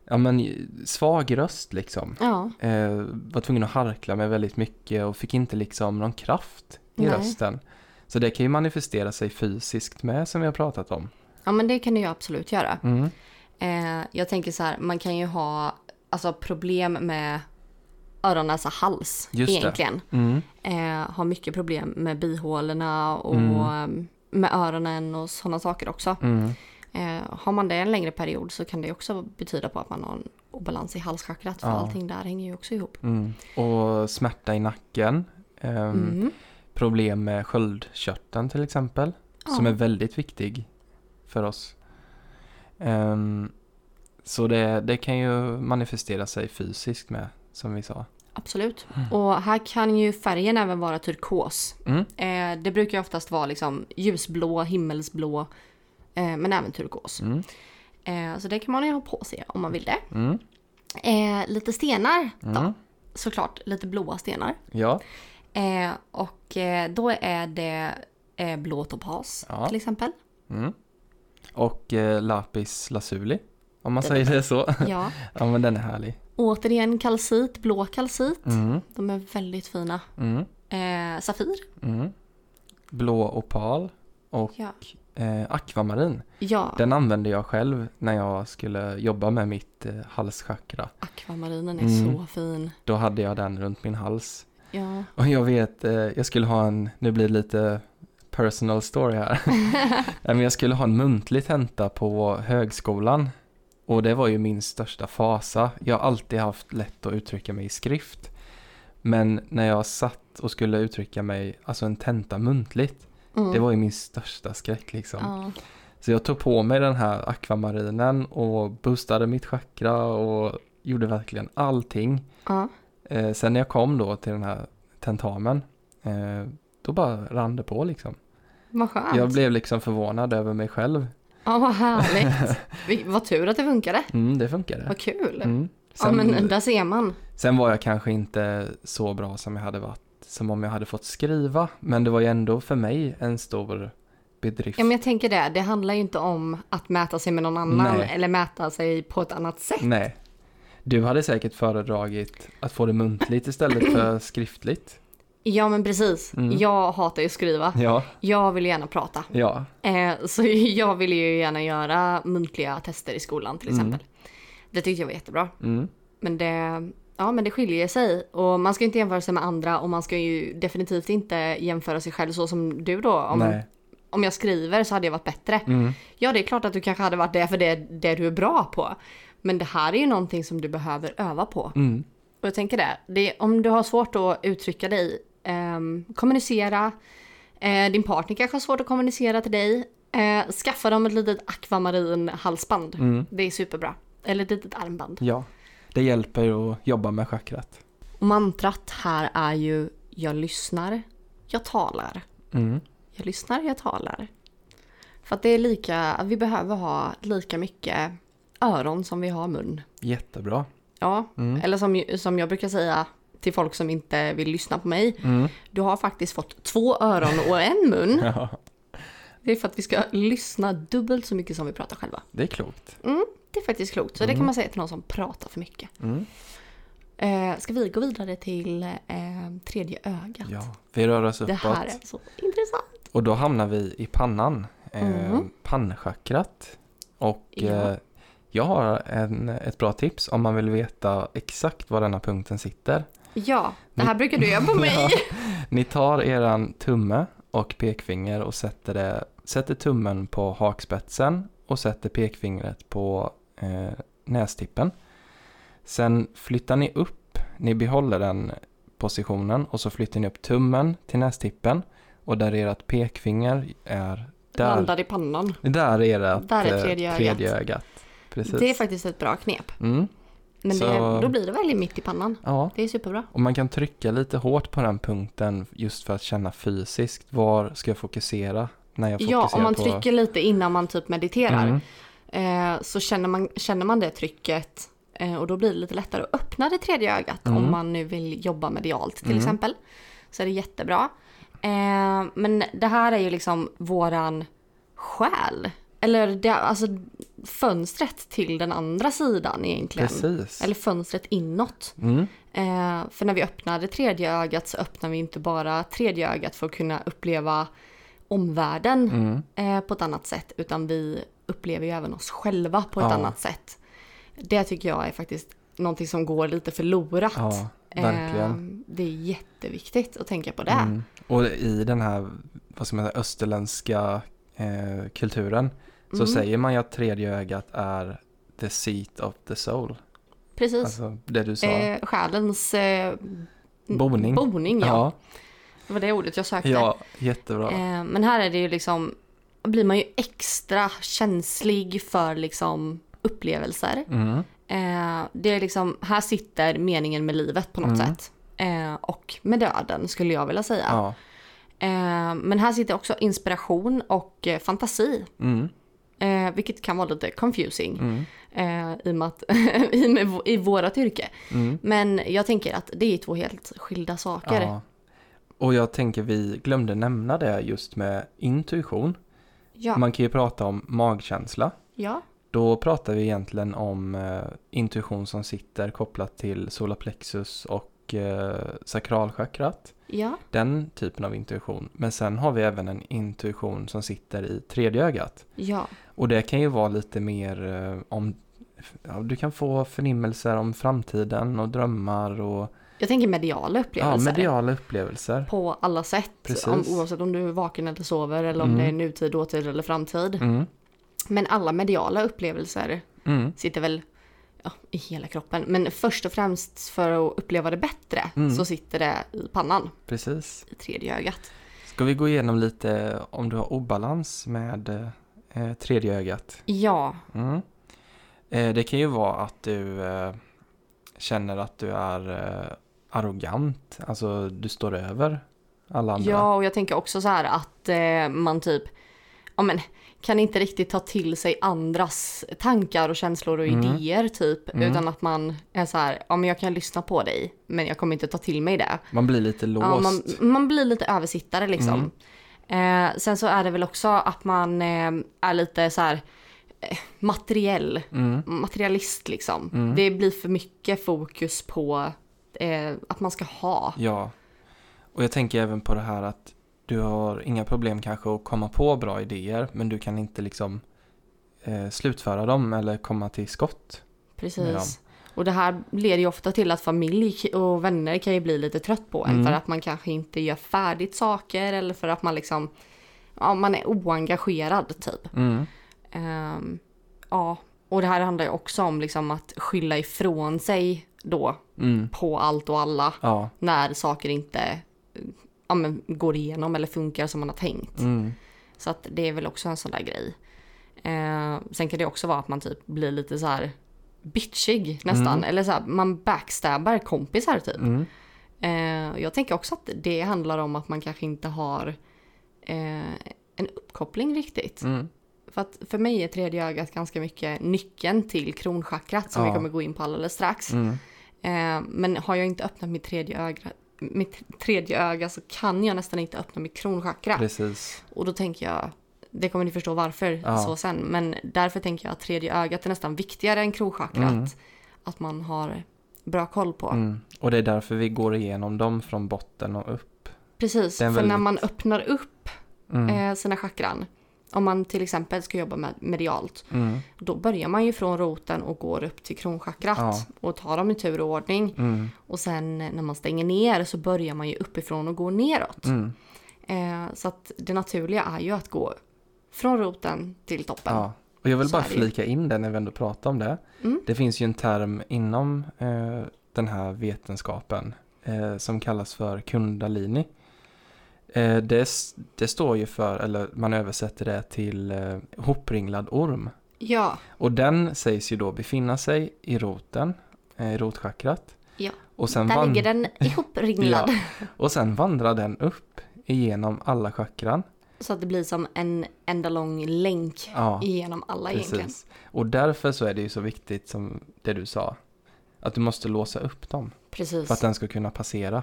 ja, men, svag röst liksom. Ja. Eh, var tvungen att harkla mig väldigt mycket och fick inte liksom någon kraft i Nej. rösten. Så det kan ju manifestera sig fysiskt med som vi har pratat om. ja, men det kan det ju absolut göra. Mm, Eh, jag tänker så här, man kan ju ha alltså, problem med öron, näsa, hals Just egentligen. mm, Eh, har mycket problem med bihålorna och Mm. med öronen och sådana saker också. mm, Eh, har man det en längre period så kan det också betyda på att man har en obalans i halschakrat. För Ja. allting där hänger ju också ihop. mm. Och smärta i nacken. ehm, Mm. Problem med sköldkörteln till exempel. Ja. Som är väldigt viktig för oss. Ehm, så det, det kan ju manifestera sig fysiskt med, som vi sa. Absolut. Och här kan ju färgen även vara turkos. Mm. Eh, det brukar ju oftast vara liksom ljusblå, himmelsblå, eh, men även turkos. Mm. Eh, så det kan man ju ha på sig om man vill det. Mm. Eh, lite stenar då. Mm. Såklart, lite blåa stenar. Ja, Eh, och eh, då är det eh, blå topas Ja. till exempel. mm. och lapis lazuli, om man Den säger det så. Ja. ja, men den är härlig. Återigen kalcit, blå kalcit. Mm. De är väldigt fina. Mm. Safir. Blå opal och Ja. Eh, akvamarin. ja, Den använde jag själv när jag skulle jobba med mitt eh, halschakra. akvamarinen är Mm. så fin. Då hade jag den runt min hals. Ja. Och jag vet, eh, jag skulle ha en, nu blir det lite personal story här. Men jag skulle ha en muntlig tenta på högskolan. Och det var ju min största fasa. Jag har alltid haft lätt att uttrycka mig i skrift. Men när jag satt och skulle uttrycka mig, alltså en tenta muntligt, Mm. det var ju min största skräck liksom. ja. Så jag tog på mig den här akvamarinen och boostade mitt chakra och gjorde verkligen allting. Ja. Eh, sen när jag kom då till den här tentamen, eh, då bara rann det på liksom. Vad skönt. Jag blev liksom förvånad över mig själv. Ja, vad härligt. Vad tur att det funkade. Mm, det funkade. Vad kul. Mm. Ja, Sen, men där ser man. sen var jag kanske inte så bra som jag hade varit, som om jag hade fått skriva. Men det var ju ändå för mig en stor bedrift. Ja, men jag tänker det. Det handlar ju inte om att mäta sig med någon annan Nej. eller mäta sig på ett annat sätt. Nej. Du hade säkert föredragit att få det muntligt istället för skriftligt. Ja, men precis. Mm. Jag hatar ju att skriva. Ja, Jag vill gärna prata. ja. Eh, så jag vill ju gärna göra muntliga tester i skolan till Mm. exempel. Det tyckte jag var jättebra. Mm. Men det, ja, men det skiljer sig. Och man ska inte jämföra sig med andra och man ska ju definitivt inte jämföra sig själv så som du då. Om, Nej. om jag skriver så hade jag varit bättre. Mm. Ja, det är klart att du kanske hade varit det för det är det du är bra på. Men det här är ju någonting som du behöver öva på. Mm. Och jag tänker det, det om du har svårt att uttrycka dig, ehm, kommunicera, eh, din partner kanske har svårt att kommunicera till dig, eh, skaffa dem ett litet akvamarin halsband. Mm. Det är superbra. Eller ett litet armband. Ja, det hjälper att jobba med chakrat. Mantrat här är ju jag lyssnar, jag talar. Mm. Jag lyssnar, jag talar. För att det är lika, vi behöver ha lika mycket öron som vi har mun. Jättebra. Ja, Mm. eller som, som jag brukar säga till folk som inte vill lyssna på mig. Mm. Du har faktiskt fått två öron och en mun. Ja, Det är för att vi ska lyssna dubbelt så mycket som vi pratar själva. det är klokt. Mm, det är faktiskt klokt. Så det Mm. kan man säga till någon som pratar för mycket. Mm. Eh, ska vi gå vidare till eh, tredje ögat? Ja, vi rör oss det uppåt. här är så intressant. Och då hamnar vi i pannan. Eh, Mm. Pannchakrat. Och Ja. eh, jag har en, ett bra tips om man vill veta exakt var denna punkten sitter. Ja, det här brukar du göra på mig. Ja. Ni tar eran tumme och pekfinger och sätter, det, sätter tummen på hakspetsen och sätter pekfingret på eh, nästippen. Sen flyttar ni upp, ni behåller den positionen och så flyttar ni upp tummen till nästippen och där ert pekfinger är där. Landar i pannan. Där är det Där är tredje ögat. tredje ögat. Det är faktiskt ett bra knep. Mm. Men Så- det, då blir det väldigt mitt i pannan. Ja, Det är superbra. och man kan trycka lite hårt på den punkten just för att känna fysiskt. Var ska jag fokusera när jag fokuserar Ja, om man på... trycker lite innan man typ mediterar. Mm. Eh, så känner man, känner man det trycket eh, och då blir det lite lättare att öppna det tredje ögat Mm. om man nu vill jobba medialt till Mm. exempel. Så är det jättebra. Eh, men det här är ju liksom våran själ. Eller det, alltså fönstret till den andra sidan egentligen. Precis. Eller fönstret inåt. Mm. Eh, för när vi öppnar det tredje ögat så öppnar vi inte bara tredje ögat för att kunna uppleva omvärlden Mm. eh, på ett annat sätt utan vi upplever ju även oss själva på ett Ja. annat sätt. Det tycker jag är faktiskt någonting som går lite förlorat. Ja, verkligen. Eh, det är jätteviktigt att tänka på det. Mm. Och i den här, vad ska man säga, österländska eh, kulturen så Mm. säger man ju att tredje ögat är the seat of the soul. Precis. Alltså det du sa. eh, själens eh, Boning. boning ja. ja, Det var det ordet jag sökte. ja, jättebra. Eh, men här är det ju liksom blir man ju extra känslig för liksom upplevelser. Mm. Eh, det är liksom, här sitter meningen med livet på något Mm. sätt. Eh, och med döden skulle jag vilja säga. Ja. Eh, men här sitter också inspiration och eh, fantasi. Mm. Eh, vilket kan vara lite confusing. Mm. Eh, I och med att, i, med, i vårat yrke. Mm. Men jag tänker att det är två helt skilda saker. Ja. Och jag tänker vi glömde nämna det just med intuition. Ja. Man kan ju prata om magkänsla. ja. Då pratar vi egentligen om eh, intuition som sitter kopplat till solarplexus och eh, sakralchakrat. ja. Den typen av intuition. Men sen har vi även en intuition som sitter i tredje ögat. Ja. Och det kan ju vara lite mer eh, om ja, du kan få förnimmelser om framtiden och drömmar och Jag tänker mediala ja, upplevelser. mediala upplevelser. På alla sätt. Precis. Om, oavsett om du är vaken eller sover eller om Mm. det är nutid, dåtid eller framtid. Mm. Men alla mediala upplevelser Mm. sitter väl ja, i hela kroppen. Men först och främst för att uppleva det bättre Mm. så sitter det i pannan, Precis. i tredje ögat. Ska vi gå igenom lite om du har obalans med eh, tredje ögat? Ja, Mm. Eh, det kan ju vara att du eh, känner att du är eh, arrogant, alltså du står över alla andra. ja, och jag tänker också så här att eh, man typ ja, men, kan inte riktigt ta till sig andras tankar och känslor och Mm. idéer typ. Mm. Utan att man är så här, ja men jag kan lyssna på dig men jag kommer inte ta till mig det. Man blir lite låst. Ja, man, man blir lite översittare liksom. Eh, sen så är det väl också att man eh, är lite så här eh, materiell, Mm. materialist liksom. Mm. Det blir för mycket fokus på eh, att man ska ha. Ja. Och jag tänker även på det här att du har inga problem kanske att komma på bra idéer men du kan inte liksom eh, slutföra dem eller komma till skott. Precis. Och det här leder ju ofta till att familj och vänner kan ju bli lite trött på en Mm. för att man kanske inte gör färdigt saker eller för att man liksom, ja man är oengagerad typ. Mm. Ehm, ja, och det här handlar ju också om liksom att skylla ifrån sig då Mm. på allt och alla Ja. när saker inte ja, men, går igenom eller funkar som man har tänkt. Mm. Så att det är väl också en sån där grej. Eh, sen kan det också vara att man typ blir lite så här bitchig nästan. Mm. Eller så här, man backstabbar kompisar typ. Mm. Eh, jag tänker också att det handlar om att man kanske inte har eh, en uppkoppling riktigt. Mm. För att för mig är tredje ögat ganska mycket nyckeln till kronchakrat som Ja. vi kommer gå in på alldeles strax. Mm. Eh, men har jag inte öppnat mitt tredje öga mitt tredje öga så kan jag nästan inte öppna mitt kronchakra. Precis. Och då tänker jag, det kommer ni förstå varför Ja. så sen, men därför tänker jag att tredje ögat är nästan viktigare än kronchakrat. Mm. Att man har bra koll på. Mm. Och det är därför vi går igenom dem från botten och upp. Precis, för en när väldigt- man öppnar upp Mm. eh, sina chakran, om man till exempel ska jobba med medialt, Mm. då börjar man ju från roten och går upp till kronchakrat Ja. och tar dem i tur och ordning. Mm. Och sen när man stänger ner så börjar man ju uppifrån och går neråt. Mm. Eh, så att det naturliga är ju att gå från roten till toppen. Ja. Och jag vill Så bara flika in det när vi ändå pratar om det. Mm. Det finns ju en term inom eh, den här vetenskapen eh, som kallas för kundalini. Eh, det, det står ju för, eller man översätter det till eh, hopringlad orm. Ja, Och den sägs ju då befinna sig i roten, eh, i rotchakrat. Ja, Och sen, där ligger den ihopringlad. och sen vandrar den upp igenom alla chakran. Så att det blir som en enda lång länk Ja, igenom alla egentligen. precis. Och därför så är det ju så viktigt som det du sa. Att du måste låsa upp dem. Precis. för att den ska kunna passera.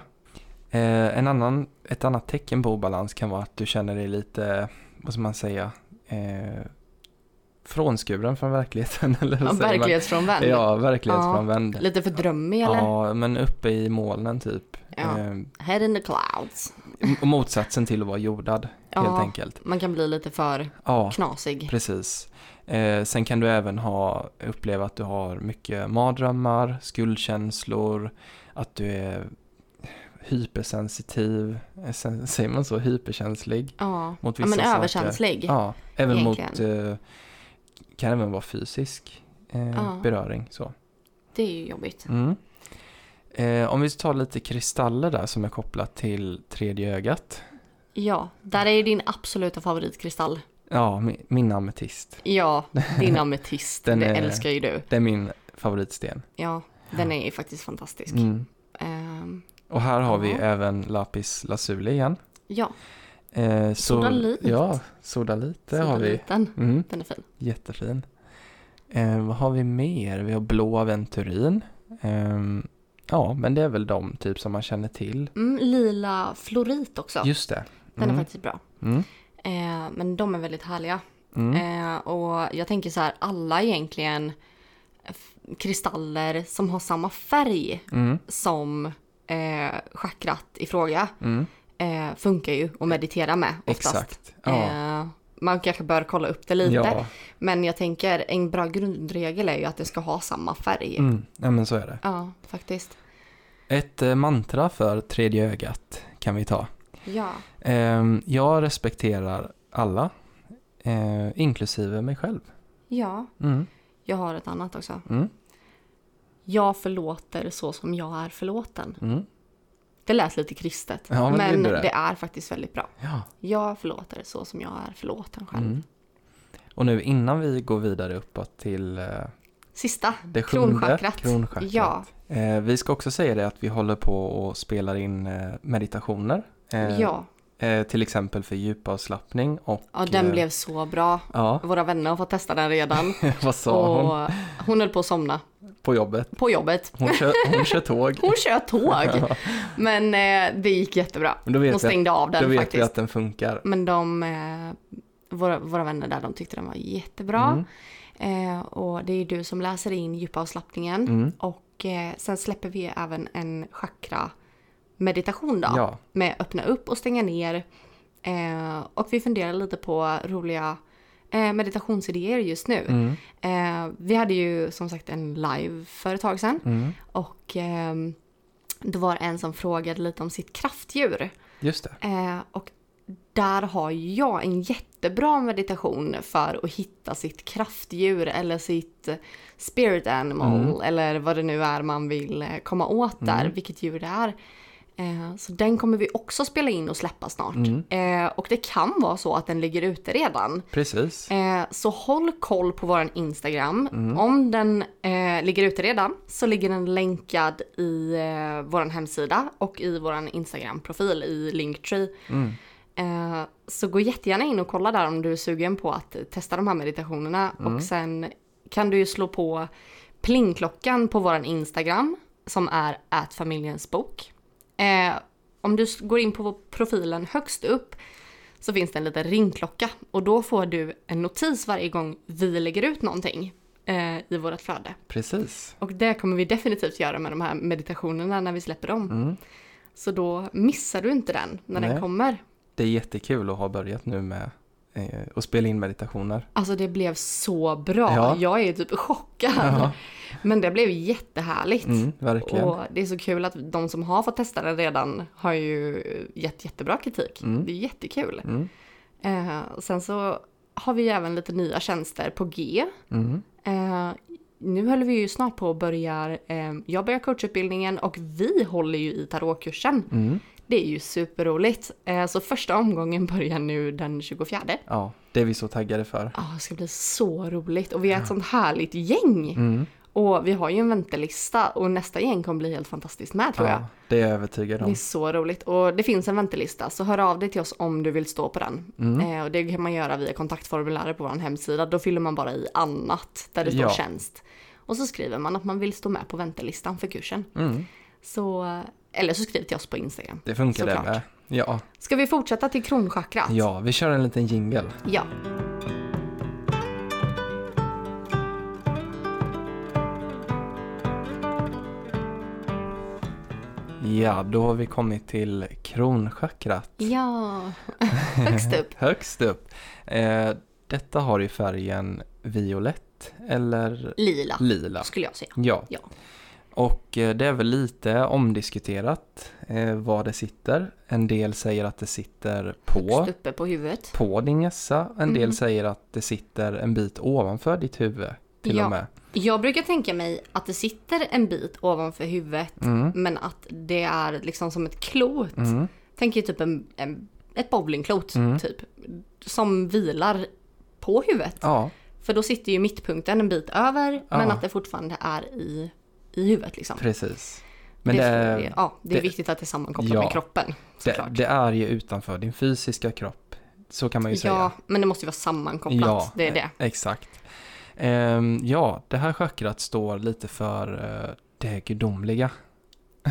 Eh, en annan, ett annat tecken på obalans kan vara att du känner dig lite, vad ska man säga, eh, frånskuren från verkligheten. Eller ja, verklighetsfrånvänd. Ja, verklighetsfrånvänd. Lite för drömmig eller? Ja, men uppe i molnen typ. Ja. Eh, Head in the clouds. och motsatsen till att vara jordad, helt Ja. enkelt. Man kan bli lite för Ja, knasig. precis. Eh, sen kan du även ha, uppleva att du har mycket mardrömmar, skuldkänslor, att du är hypersensitiv, eh, säger man så, hyperkänslig Ja, mot ja vissa men saker. överkänslig. Ja, även mot, eh, kan även vara fysisk eh, Ja. beröring. Så. Det är ju jobbigt. Mm. Eh, om vi tar lite kristaller där som är kopplat till tredje ögat. Ja, där är ju din absoluta favoritkristall. Ja, min, min ametist. Ja, din ametist, Den det är- älskar ju du. Det är min favoritsten. Ja, den är ju faktiskt fantastisk. Mm. Ehm, Och här har vi även lapis lazuli igen. ja, Eh, så, Sodalit. Ja, sodalit, det har vi. Mm, Den är fin. jättefin. Eh, vad har vi mer? Vi har blå aventurin. Ehm, ja, men det är väl de typ som man känner till. Mm, lila florit också. Just det. Den är Mm, faktiskt bra. mm, Eh, men de är väldigt härliga. mm, Eh, och jag tänker så här, alla egentligen kristaller som har samma färg mm, som eh, chakrat i fråga mm, eh, funkar ju att meditera med oftast. exakt. Ja. Eh, man kanske bör kolla upp det lite. ja. Men jag tänker en bra grundregel är ju att det ska ha samma färg. Mm, ja, men så är det. Ja, faktiskt. Ett eh, mantra för tredje ögat kan vi ta. Ja. Ehm, jag respekterar alla, eh, inklusive mig själv. Ja, Mm, jag har ett annat också. mm, Jag förlåter så som jag är förlåten. mm. Det lät lite kristet. Ja, men men det är det. det är faktiskt väldigt bra. Ja. Jag förlåter så som jag är förlåten själv. Mm. Och nu innan vi går vidare uppåt till eh, Sista, det sjunde kronchakrat. kronchakrat. Ja, Eh, vi ska också säga det att vi håller på och spelar in eh, meditationer. Eh, ja. eh, till exempel för djupavslappning och... ja, den eh, blev så bra. Ja, Våra vänner har fått testa den redan. vad sa hon och hon höll på att somna på jobbet? på jobbet. Hon kör, hon kör tåg. Hon kör tåg. Men eh, det gick jättebra. Men då vet, vi att, stängde av då den vet vi faktiskt. att den funkar. Men de, eh, våra, våra vänner där, de tyckte den var jättebra. Mm. Eh, och det är ju du som läser in djupavslappningen. Mm. Och eh, sen släpper vi även en chakra meditation då. Ja, Med öppna upp och stänga ner. Eh, och vi funderar lite på roliga eh, meditationsidéer just nu. mm. Eh, vi hade ju som sagt en live för ett tag sedan. Mm. Och ehm, det var en som frågade lite om sitt kraftdjur. just det. Eh, och där har jag en jättebra meditation för att hitta sitt kraftdjur eller sitt spirit animal Mm. eller vad det nu är man vill eh, komma åt där, Mm. vilket djur det är. Eh, så den kommer vi också spela in och släppa snart. Mm. Eh, och det kan vara så att den ligger ute redan. Precis. Eh, så håll koll på våran Instagram. Mm. Om den ligger ute redan så ligger den länkad i eh, våran hemsida och i våran Instagram-profil i Linktree. Mm. Så gå jättegärna in och kolla där om du är sugen på att testa de här meditationerna. Mm. Och sen kan du ju slå på plingklockan på våran Instagram som är @familjensbok. Eh, om du går in på profilen högst upp så finns det en liten ringklocka och då får du en notis varje gång vi lägger ut någonting eh, i vårt flöde. Precis. Och det kommer vi definitivt göra med de här meditationerna när vi släpper dem. Mm. Så då missar du inte den när Nej. den kommer. Det är jättekul att ha börjat nu med eh, att spela in meditationer. Alltså det blev så bra. Ja. Jag är typ chockad. Ja. Men det blev jättehärligt. Mm, verkligen. Och det är så kul att de som har fått testa den redan har ju gett jättebra kritik. Mm. Det är jättekul. Mm. Eh, sen så har vi även lite nya tjänster på G. Mm. Eh, nu håller vi ju snart på att börja, eh, jag börjar coachutbildningen och vi håller ju i tarotkursen. Det är ju superroligt. Eh, så första omgången börjar nu den 24. Ja, det är vi så taggade för. Ja, det ska bli så roligt och vi är ett sånt härligt gäng. Mm. Och vi har ju en väntelista och nästa gäng kommer bli helt fantastiskt med tror jag. Ja, det är jag övertygad Det är om. så roligt och det finns en väntelista så hör av dig till oss om du vill stå på den. Mm. Eh, och det kan man göra via kontaktformuläret på vår hemsida. Då fyller man bara i annat där det står Ja. tjänst. Och så skriver man att man vill stå med på väntelistan för kursen. Mm. Så, eller så skriv till oss på Instagram. Det funkar det med. Ja. Ska vi fortsätta till kronchakrat? ja, vi kör en liten jingle. ja. Ja, då har vi kommit till kronchakrat. Ja, högst upp. Högst upp. Eh, detta har i färgen violett eller Lila, lila. skulle jag säga. Ja. Ja. Och eh, det är väl lite omdiskuterat eh, var det sitter. En del säger att det sitter på, på huvudet. på din hjässa. En del Mm. säger att det sitter en bit ovanför ditt huvud till Ja. och med. Jag brukar tänka mig att det sitter en bit ovanför huvudet Mm. men att det är liksom som ett klot. Mm. Tänk ju typ en, en ett bowlingklot Mm. typ. Som vilar på huvudet. Ja, För då sitter ju mittpunkten en bit över men Ja. att det fortfarande är i, i huvudet liksom. precis. Men det, det, är, ja, det är det- viktigt att det är sammankopplat Ja. med kroppen. det, är ju utanför din fysiska kropp. Så kan man ju ja, säga. men det måste ju vara sammankopplat. Ja, det är det. eh, Exakt. Ehm, ja, det här chakrat står lite för eh, det gudomliga.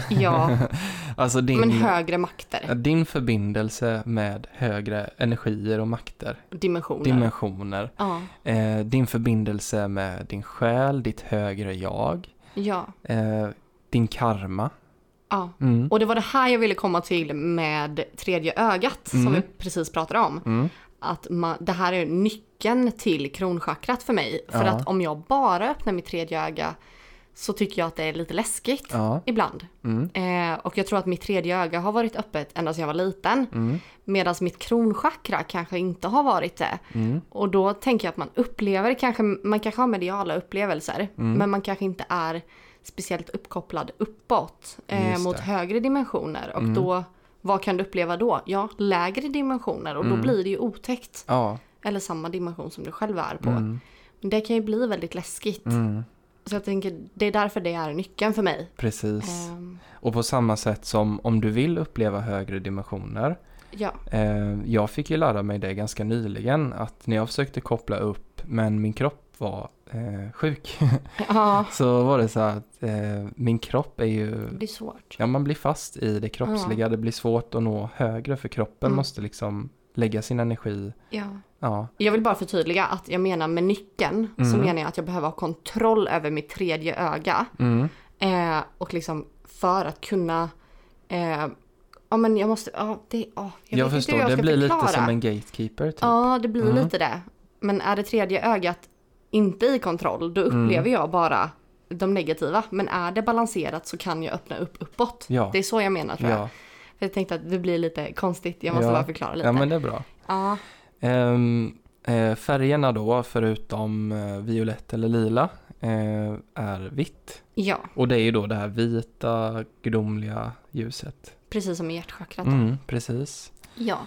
Ja, alltså din, men högre makter, din förbindelse med högre energier och makter, dimensioner. dimensioner. ja, Eh, din förbindelse med din själ, ditt högre jag, ja, eh, din karma. ja. Mm. Och det var det här jag ville komma till med tredje ögat som Mm. vi precis pratade om. Mm. Att man, det här är nyckeln till kronchakrat för mig. För Ja. att om jag bara öppnar mitt tredje öga så tycker jag att det är lite läskigt Ja. ibland. Mm. Eh, och jag tror att mitt tredje öga har varit öppet ända sedan jag var liten. Mm. Medan mitt kronchakra kanske inte har varit det. Mm. Och då tänker jag att man upplever kanske, man kanske har mediala upplevelser. Mm. Men man kanske inte är speciellt uppkopplad uppåt eh, mot högre dimensioner. Och Mm. då, vad kan du uppleva då? Ja, lägre dimensioner och då Mm. blir det ju otäckt. Ja. Eller samma dimension som du själv är på. Men det kan ju bli väldigt läskigt. Mm. Så jag tänker, det är därför det är nyckeln för mig. Precis. Ehm, Och på samma sätt som om du vill uppleva högre dimensioner. ja, Eh, jag fick ju lära mig det ganska nyligen att när jag försökte koppla upp men min kropp var eh, sjuk. ja, så var det så att eh, min kropp är ju, det är svårt. ja man blir fast i det kroppsliga. Det blir svårt att nå högre för kroppen Mm. måste liksom lägga sin energi. Ja. Ja, Jag vill bara förtydliga att jag menar med nyckeln så Mm. menar jag att jag behöver ha kontroll över mitt tredje öga. mm. Eh, och liksom för att kunna eh, Ja men jag måste, ja det, ja, jag, jag, förstår. jag det blir förklara. lite som en gatekeeper typ. Ja det blir Mm. lite det. Men är det tredje ögat inte i kontroll då Mm. upplever jag bara de negativa. Men är det balanserat så kan jag öppna upp uppåt. Ja. Det är så jag menar tror jag. Ja, jag tänkte att det blir lite konstigt, jag måste Ja. bara förklara lite. ja, men det är bra. ja. Ehm, eh, färgerna då, förutom eh, violett eller lila, eh, är vitt. ja, Och det är ju då det här vita, gudomliga ljuset. precis som i hjärtchakrat. Mm, precis. Ja.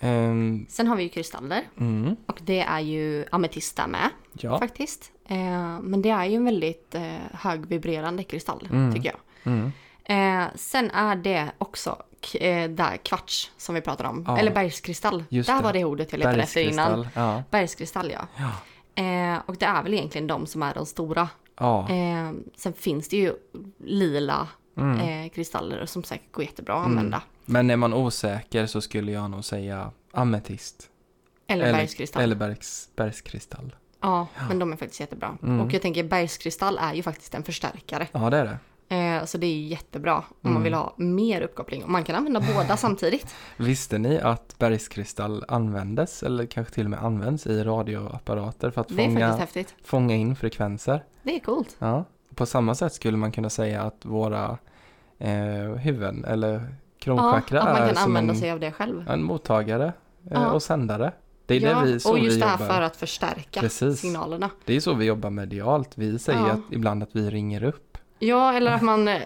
Ehm, Sen har vi ju kristaller mm, och det är ju ametista med ja. faktiskt. Eh, men det är ju en väldigt eh, högvibrerande kristall Mm. tycker jag. Mm, Eh, sen är det också k- eh, där kvarts som vi pratade om. Ja. Eller bergskristall. Just där det. var det ordet jag letade efter innan. bergskristall. Ja. Bergskristall ja. Ja. Eh, och det är väl egentligen de som är de stora. ja. Eh, sen finns det ju lila Mm. eh, kristaller som säkert går jättebra att Mm. använda. Men är man osäker så skulle jag nog säga ametist. Eller, bergskristall. Eller bergs, bergskristall. Ja, men de är faktiskt jättebra. Mm. Och jag tänker bergskristall är ju faktiskt en förstärkare. Ja, det är det. Eh, så det är jättebra om Mm. man vill ha mer uppkoppling. Och man kan använda båda samtidigt. Visste ni att bergskristall användes, eller kanske till och med används i radioapparater för att fånga, fånga in frekvenser? Det är coolt. Ja. På samma sätt skulle man kunna säga att våra eh, huvuden eller Ja, kronchakra man är som använda en, sig av det själv. en mottagare eh, Ja. och sändare. Det är ja, det vi, så och just vi det här jobbar. för att förstärka Precis. signalerna. Det är så vi jobbar medialt. Vi säger Ja. att, ibland att vi ringer upp. Ja, eller att man eh,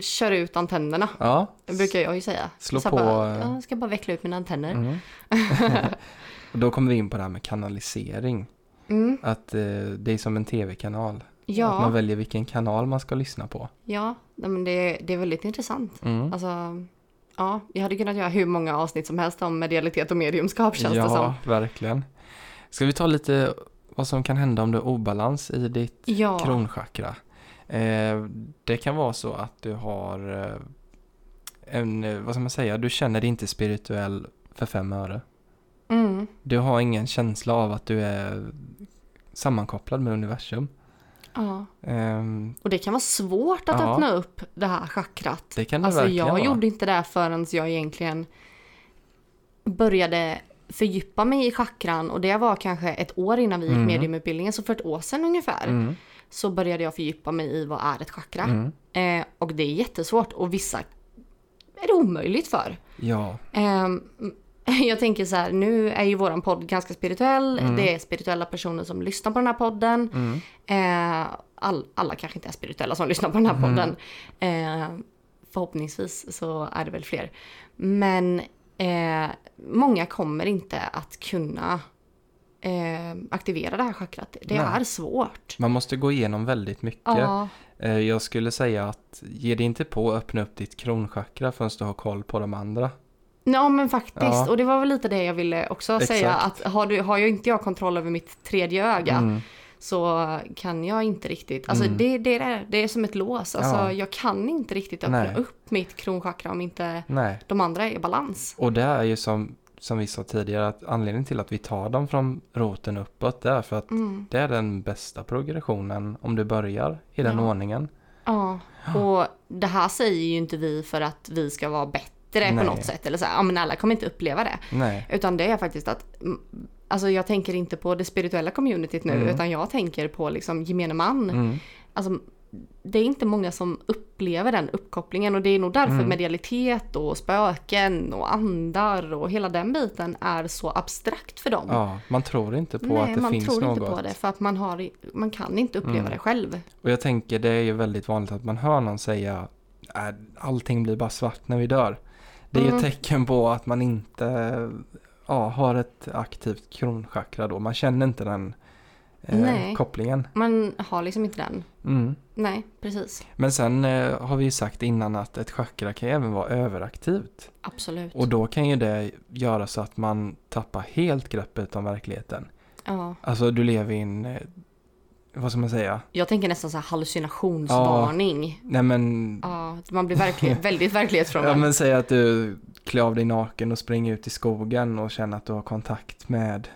kör ut antennerna. Ja, Det brukar jag ju säga. Slå på, Bara, eh, ja, jag ska bara veckla ut mina antenner. Mm. och då kommer vi in på det här med kanalisering. Mm. Att eh, det är som en tv-kanal. Att man Ja, väljer vilken kanal man ska lyssna på. ja men det, det är väldigt intressant. Mm. Alltså, ja, jag hade kunnat göra hur många avsnitt som helst om medialitet och mediumskap känns det som. ja, verkligen. Ska vi ta lite vad som kan hända om du har obalans i ditt Ja, kronchakra? Eh, det kan vara så att du har eh, en, eh, vad ska man säga, du känner dig inte spirituell för fem öre. mm, Du har ingen känsla av att du är sammankopplad med universum. ja. Ehm, Och det kan vara svårt att Ja. öppna upp det här chakrat. det kan det Alltså jag vara. gjorde inte det förrän jag egentligen började fördjupa mig i chakran och det var kanske ett år innan vi gick Mm. mediumutbildningen, så för ett år sedan ungefär Mm, så började jag fördjupa mig i vad är ett chakra. mm. Eh, och det är jättesvårt och vissa är det omöjligt för. Ja, Ehm, jag tänker så här, nu är ju våran podd ganska spirituell. Mm. Det är spirituella personer som lyssnar på den här podden. mm. Eh, all, alla kanske inte är spirituella som lyssnar på den här Mm. podden. Eh, förhoppningsvis så är det väl fler. Men eh, många kommer inte att kunna eh, aktivera det här chakrat. Det Nej. är svårt. Man måste gå igenom väldigt mycket. Ja, Eh, Jag skulle säga att ge dig inte på att öppna upp ditt kronchakra förrän du har koll på de andra. ja men faktiskt. Ja. Och det var väl lite det jag ville också säga. Att Exakt. har, du, har jag inte jag kontroll över mitt tredje öga Mm. så kan jag inte riktigt. Alltså Mm. det, det, är, det är som ett lås. Alltså Ja. jag kan inte riktigt öppna Nej. upp mitt kronchakra om inte Nej, de andra är i balans. och det är ju som, som vi sa tidigare att anledningen till att vi tar dem från roten uppåt det är för att Mm. det är den bästa progressionen om du börjar i den Ja. ordningen. Ja, och det här säger ju inte vi för att vi ska vara bättre Nej. på något sätt. Eller så här, ja men alla kommer inte uppleva det. Nej, Utan det är faktiskt att, mm, alltså jag tänker inte på det spirituella communityt nu, Mm. utan jag tänker på liksom gemene man. mm. Alltså, det är inte många som upplever den uppkopplingen och det är nog därför Mm. medialitet och spöken och andar och hela den biten är så abstrakt för dem. ja, man tror inte på Nej, att det man finns tror något. inte på det för att man, har, man kan inte uppleva Mm. det själv. Och jag tänker det är ju väldigt vanligt att man hör någon säga att allting blir bara svart när vi dör. Det är ju Mm. ett tecken på att man inte ja, har ett aktivt kronchakra då. Man känner inte den eh, kopplingen. Man har liksom inte den. Mm. Nej, precis. Men sen eh, har vi ju sagt innan att ett chakra kan ju även vara överaktivt. Absolut. Och då kan ju det göra så att man tappar helt greppet om verkligheten. Ja. Alltså du lever i en, eh, vad ska man säga? Jag tänker nästan så här hallucinationsvarning. Nej men, Ja, man blir verkligen, väldigt ja, verklighetsfrånvänd. men säg att du klär av dig naken och springer ut i skogen och känner att du har kontakt med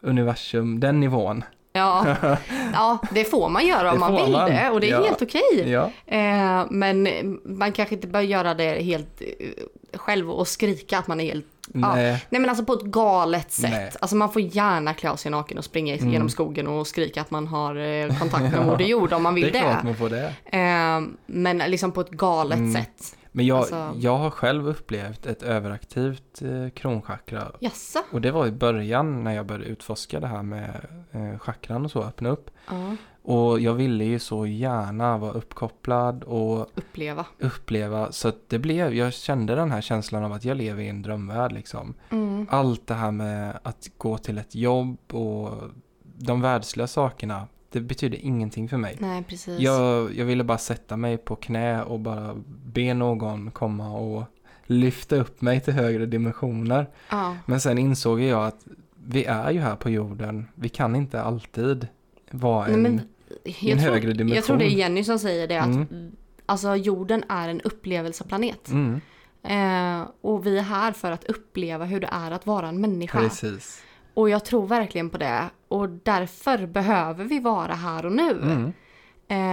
universum, den nivån. Ja. ja, det får man göra om Det man vill man. det och det är Ja. helt okej. Ja, Eh, men man kanske inte bör göra det helt eh, själv och skrika att man är helt... Ja. nej, Nej men alltså på ett galet sätt. Nej. Alltså man får gärna klä av sig naken och springa Mm. genom skogen och skrika att man har eh, kontakt med Moder Jord om man det vill det. klart man får det. Eh, men liksom på ett galet Mm. sätt. Men jag, Alltså- jag har själv upplevt ett överaktivt eh, kronchakra Jaså? Och det var i början när jag började utforska det här med eh, chakran och så, öppna upp. Ja, Och jag ville ju så gärna vara uppkopplad och uppleva. uppleva. Så det blev, jag kände den här känslan av att jag lever i en drömvärld liksom. Mm. Allt det här med att gå till ett jobb och de världsliga sakerna, det betyder ingenting för mig. Nej precis. Jag, jag ville bara sätta mig på knä och bara be någon komma och lyfta upp mig till högre dimensioner. Ja. Men sen insåg jag att vi är ju här på jorden. Vi kan inte alltid vara Nej, en... men en tror, högre dimension. jag tror det är Jenny som säger det att Mm. alltså jorden är en upplevelseplanet. Mm, Eh, och vi är här för att uppleva hur det är att vara en människa. precis. Och jag tror verkligen på det. Och därför behöver vi vara här och nu. Mm.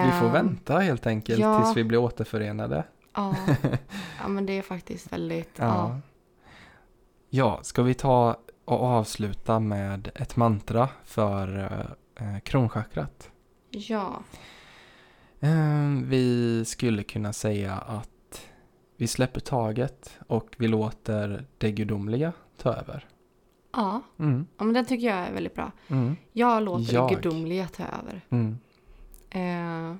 Vi får Eh, vänta helt enkelt ja. tills vi blir återförenade. Ja. ja, men det är faktiskt väldigt... Ja. Ja. ja, ska vi ta och avsluta med ett mantra för eh, kronchakrat? Ja. Eh, vi skulle kunna säga att vi släpper taget och vi låter det gudomliga ta över. Ja. Mm, ja, men den tycker jag är väldigt bra. mm, Jag låter Jag. det gudomliga ta över. mm. Eh,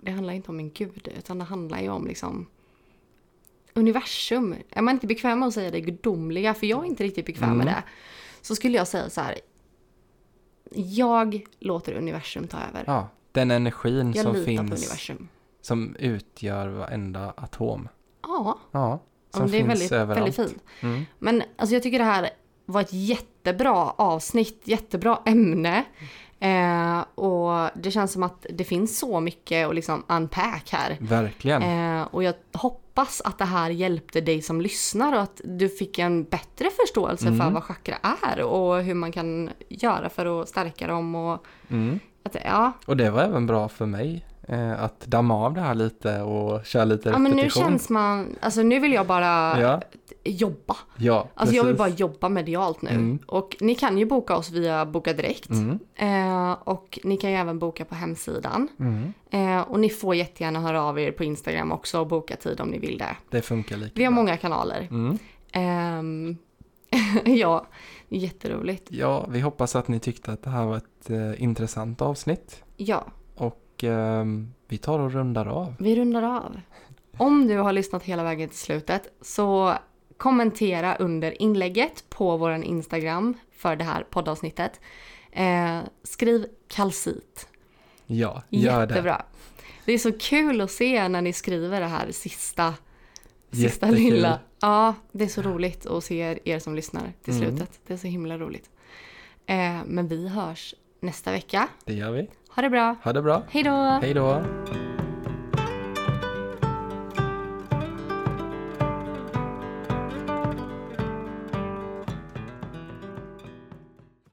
det handlar inte om en gud, utan det handlar ju om liksom universum. Är man inte bekväm med att säga det gudomliga, för jag är inte riktigt bekväm med Mm. det, så skulle jag säga så här. Jag låter universum ta över. Ja, den energin jag som finns, som utgör varenda atom. Ja, Ja, som det är finns väldigt, överallt. väldigt fint. Mm. Men alltså jag tycker det här var ett jättebra avsnitt, jättebra ämne. Eh, och det känns som att det finns så mycket att liksom unpack här. Verkligen. Eh, och jag hoppas att det här hjälpte dig som lyssnar och att du fick en bättre förståelse för Mm. vad chakra är och hur man kan göra för att stärka dem. Och Mm. att, ja, Och det var även bra för mig eh, att damma av det här lite och köra lite ja, men nu repetition. känns man, alltså nu vill jag bara Ja, jobba. ja Alltså jag vill bara precis. jobba medialt nu. Mm. Och ni kan ju boka oss via Boka Direkt. Mm. Eh, och ni kan ju även boka på hemsidan. Mm. Eh, och ni får jättegärna höra av er på Instagram också och boka tid om ni vill det. Det funkar lika Vi har bra. många kanaler. Mm. Ehm, ja, jätteroligt. Ja, vi hoppas att ni tyckte att det här var ett eh, intressant avsnitt. Ja, Ehm, vi tar och rundar av. vi rundar av. Om du har lyssnat hela vägen till slutet så kommentera under inlägget på vår Instagram för det här poddavsnittet. Eh, skriv kalcit. Ja, gör det. Jättebra. Det är så kul att se när ni skriver det här sista, sista Jättekul. lilla. Ja, det är så roligt att se er, som lyssnar till Mm. slutet. Det är så himla roligt. Eh, men vi hörs nästa vecka. Det gör vi. Ha det bra. Ha det bra. Hej då! Hej då.